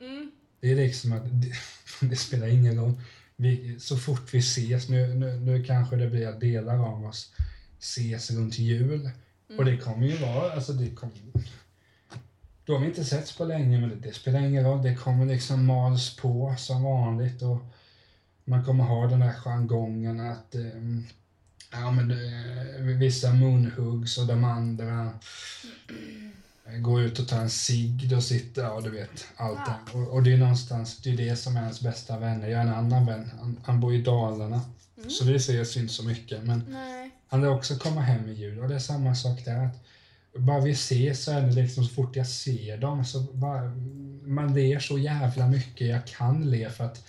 Mm. Det är liksom att det, det spelar ingen roll. Vi, så fort vi ses, nu, nu, nu kanske det blir att delar av oss ses runt jul. Och det kommer ju vara, alltså det kommer... Då har vi inte setts på länge, men det, spelar ingen roll. Det kommer liksom mals på som vanligt och man kommer ha den där jargongen att ehm, ja, men det, vissa munhuggs och de andra går ut och tar en cigg och sitter, ja du vet, allt Ja. det. Och, och det är någonstans, det är det som är ens bästa vänner. Jag har en annan vän, han, han bor i Dalarna. Så vi ses inte så mycket, men Nej. han vill också komma hem i jul och det är samma sak där. Att bara vi ses så är det liksom så fort jag ser dem så bara, man ler så jävla mycket jag kan le för att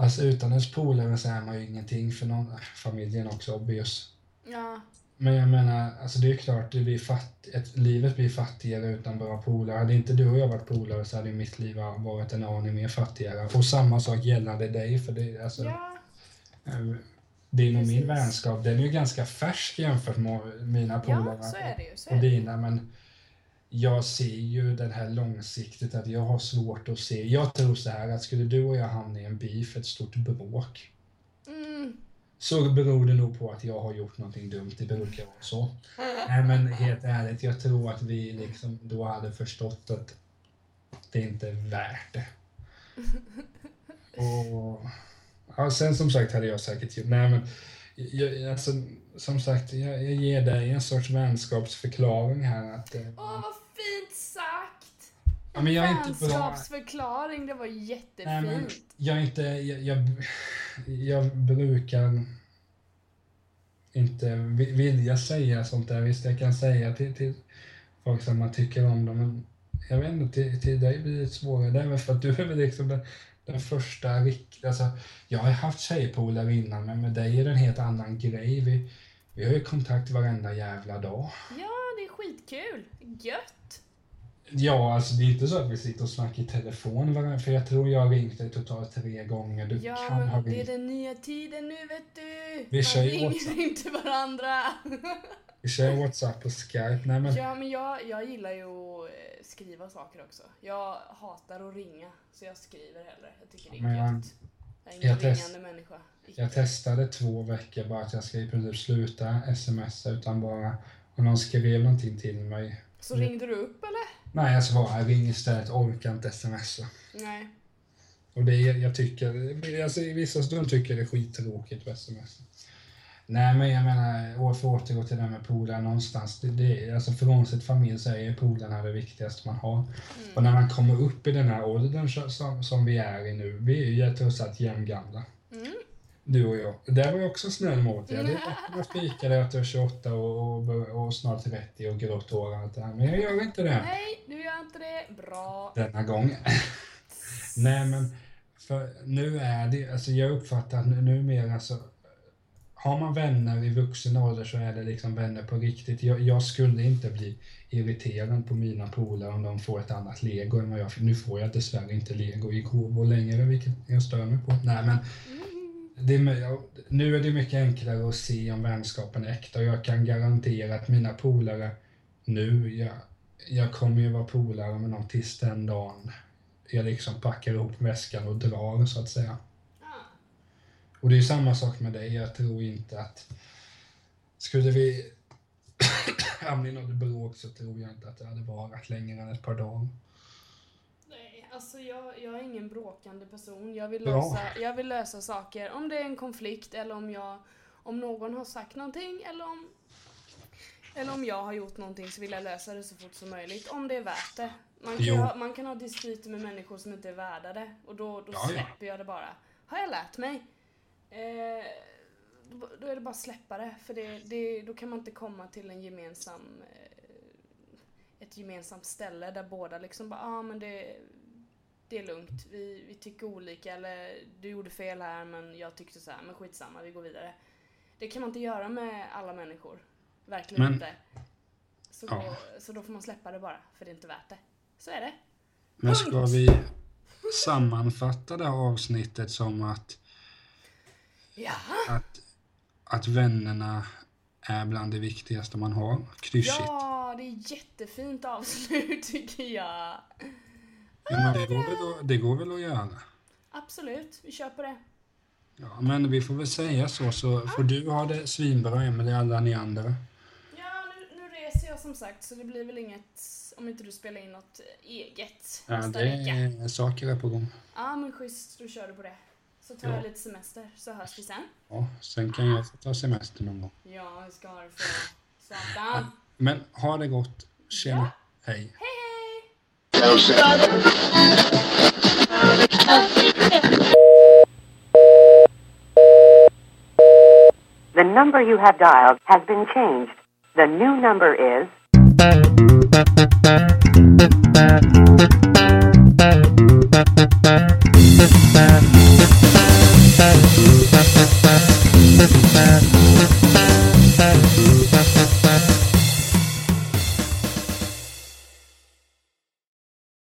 Alltså utan ens polare så är man ju ingenting för någon, familjen också obvious. Ja. Men jag menar, alltså det är klart, det blir fatt, ett, livet blir fattigare utan bra polare. Hade inte du och jag varit polare så hade mitt liv varit en aning mer fattigare. Och samma sak gällande dig, för det, alltså, Ja. Din och min vänskap, den är ju ganska färsk jämfört med mina polare ja, och dina, men jag ser ju den här långsiktigt att jag har svårt att se. Jag tror så här att skulle du och jag hamna i en beef, ett stort bråk, Mm. så beror det nog på att jag har gjort någonting dumt. Det brukar vara så. Nej men helt ärligt, jag tror att vi liksom då hade förstått att det inte är värt det. Och ja, sen som sagt hade jag säkert gjort, nej men jag, alltså, som sagt, jag, jag ger dig en sorts vänskapsförklaring här att eh, Åh, vad fint sagt! ja, men jag är inte. Vänskapsförklaring, det var jättefint. Nej, men jag inte, jag, jag, jag brukar inte vi- vilja säga sånt där. Visst, jag kan säga till, till folk som man tycker om dem, men jag vet inte, till, till dig blir det svårare. Det är väl för att du är liksom den, den första riktiga, alltså, jag har haft tjejpolare innan, men med dig är det en helt annan grej. Vi, vi har ju kontakt varenda jävla dag. Ja, det är skitkul. Gött. Ja, alltså det är inte så att vi sitter och snackar i telefon varandra, för jag tror jag har ringt dig totalt tre gånger. Du Ja, kan ha men det är ringt. den nya tiden nu vet du. Vi Man ringer inte varandra. Vi kör WhatsApp och Skype. Nej, men, Ja, men jag, jag gillar ju att eh, skriva saker också. Jag hatar att ringa, så jag skriver hellre. Jag tycker det är Men jag- gött. Jag är ingen jag test- ringande människa. jag testade två veckor bara att jag ska i princip sluta smsa utan bara om någon skrev någonting till mig. Så ringde du upp eller? Nej, jag svarar ring istället, orkar inte smsa. Nej. Och det jag tycker, alltså i vissa stunder tycker jag det är skittråkigt att smsa. Nej, men jag menar, för att återgå till det här med polare någonstans. Det, det, är- alltså frånsett familj så är polarna det viktigaste man har. Och när man kommer upp i den här åldern som, som vi är i nu, vi är ju trots allt jämngamla. Mm. Du och jag. Där var jag också snäll mot dig. Det jag fikade att du är 28 och, och, och snart 30 och grått hår och allt det här. Men jag gör inte det Nej, du gör inte det. Bra. denna gång. Nej, men för nu är det, alltså jag uppfattar att nu- numera så har man vänner i vuxen ålder så är det liksom vänner på riktigt. Jag, jag skulle inte bli irriterad på mina polare om de får ett annat lego än vad jag Nu får jag dessvärre inte lego i gåvor längre, vilket jag stör mig på. Nej, men det är, nu är det mycket enklare att se om vänskapen är äkta och jag kan garantera att mina polare nu, jag, jag kommer ju vara polare med någon tills den dagen jag liksom packar ihop väskan och drar så att säga. Och det är samma sak med dig, jag tror inte att skulle vi hamna i något bråk så tror jag inte att det hade varit längre än ett par dagar. Nej, alltså jag, jag är ingen bråkande person. Jag vill, Bra. lösa, jag vill lösa saker. Om det är en konflikt eller om jag om någon har sagt någonting eller om eller om jag har gjort någonting så vill jag lösa det så fort som möjligt. Om det är värt det. Man kan, ha, man kan ha dispyter med människor som inte är värda det och då, då Ja, ja. släpper jag det bara. Har jag lärt mig. Eh, då är det bara att släppa det. För det, det, då kan man inte komma till en gemensam, eh, ett gemensamt ställe där båda liksom bara, ja ah, men det, det är lugnt, vi, vi tycker olika eller du gjorde fel här men jag tyckte så här, men skitsamma, vi går vidare. Det kan man inte göra med alla människor. Verkligen Men- inte. Så, Ja. då, så då får man släppa det bara, för det är inte värt det. Så är det. Men ska Punkt. vi sammanfatta det här avsnittet som att, Ja, att, att vännerna är bland det viktigaste man har? Klyschigt. ja det är jättefint avslut tycker jag. Ja, men det, går väl att, det går väl att göra? Absolut, vi kör på det. Ja, men vi får väl säga så, så får du ha det svinbra, Emelie, alla ni andra. Ja, nu, nu reser jag som sagt så det blir väl inget om inte du spelar in något eget Ja, det är saker är på gång. Ja, men schysst, då kör du på det. Så tar Ja. jag lite semester så hörs vi sen. Ja, sen kan jag ta semester någon gång. Ja, vi ska ha det för satan. Men ha det gott. Tjena. Hej. Hej hej! The number you have dialed has been changed. The new number is Thank you.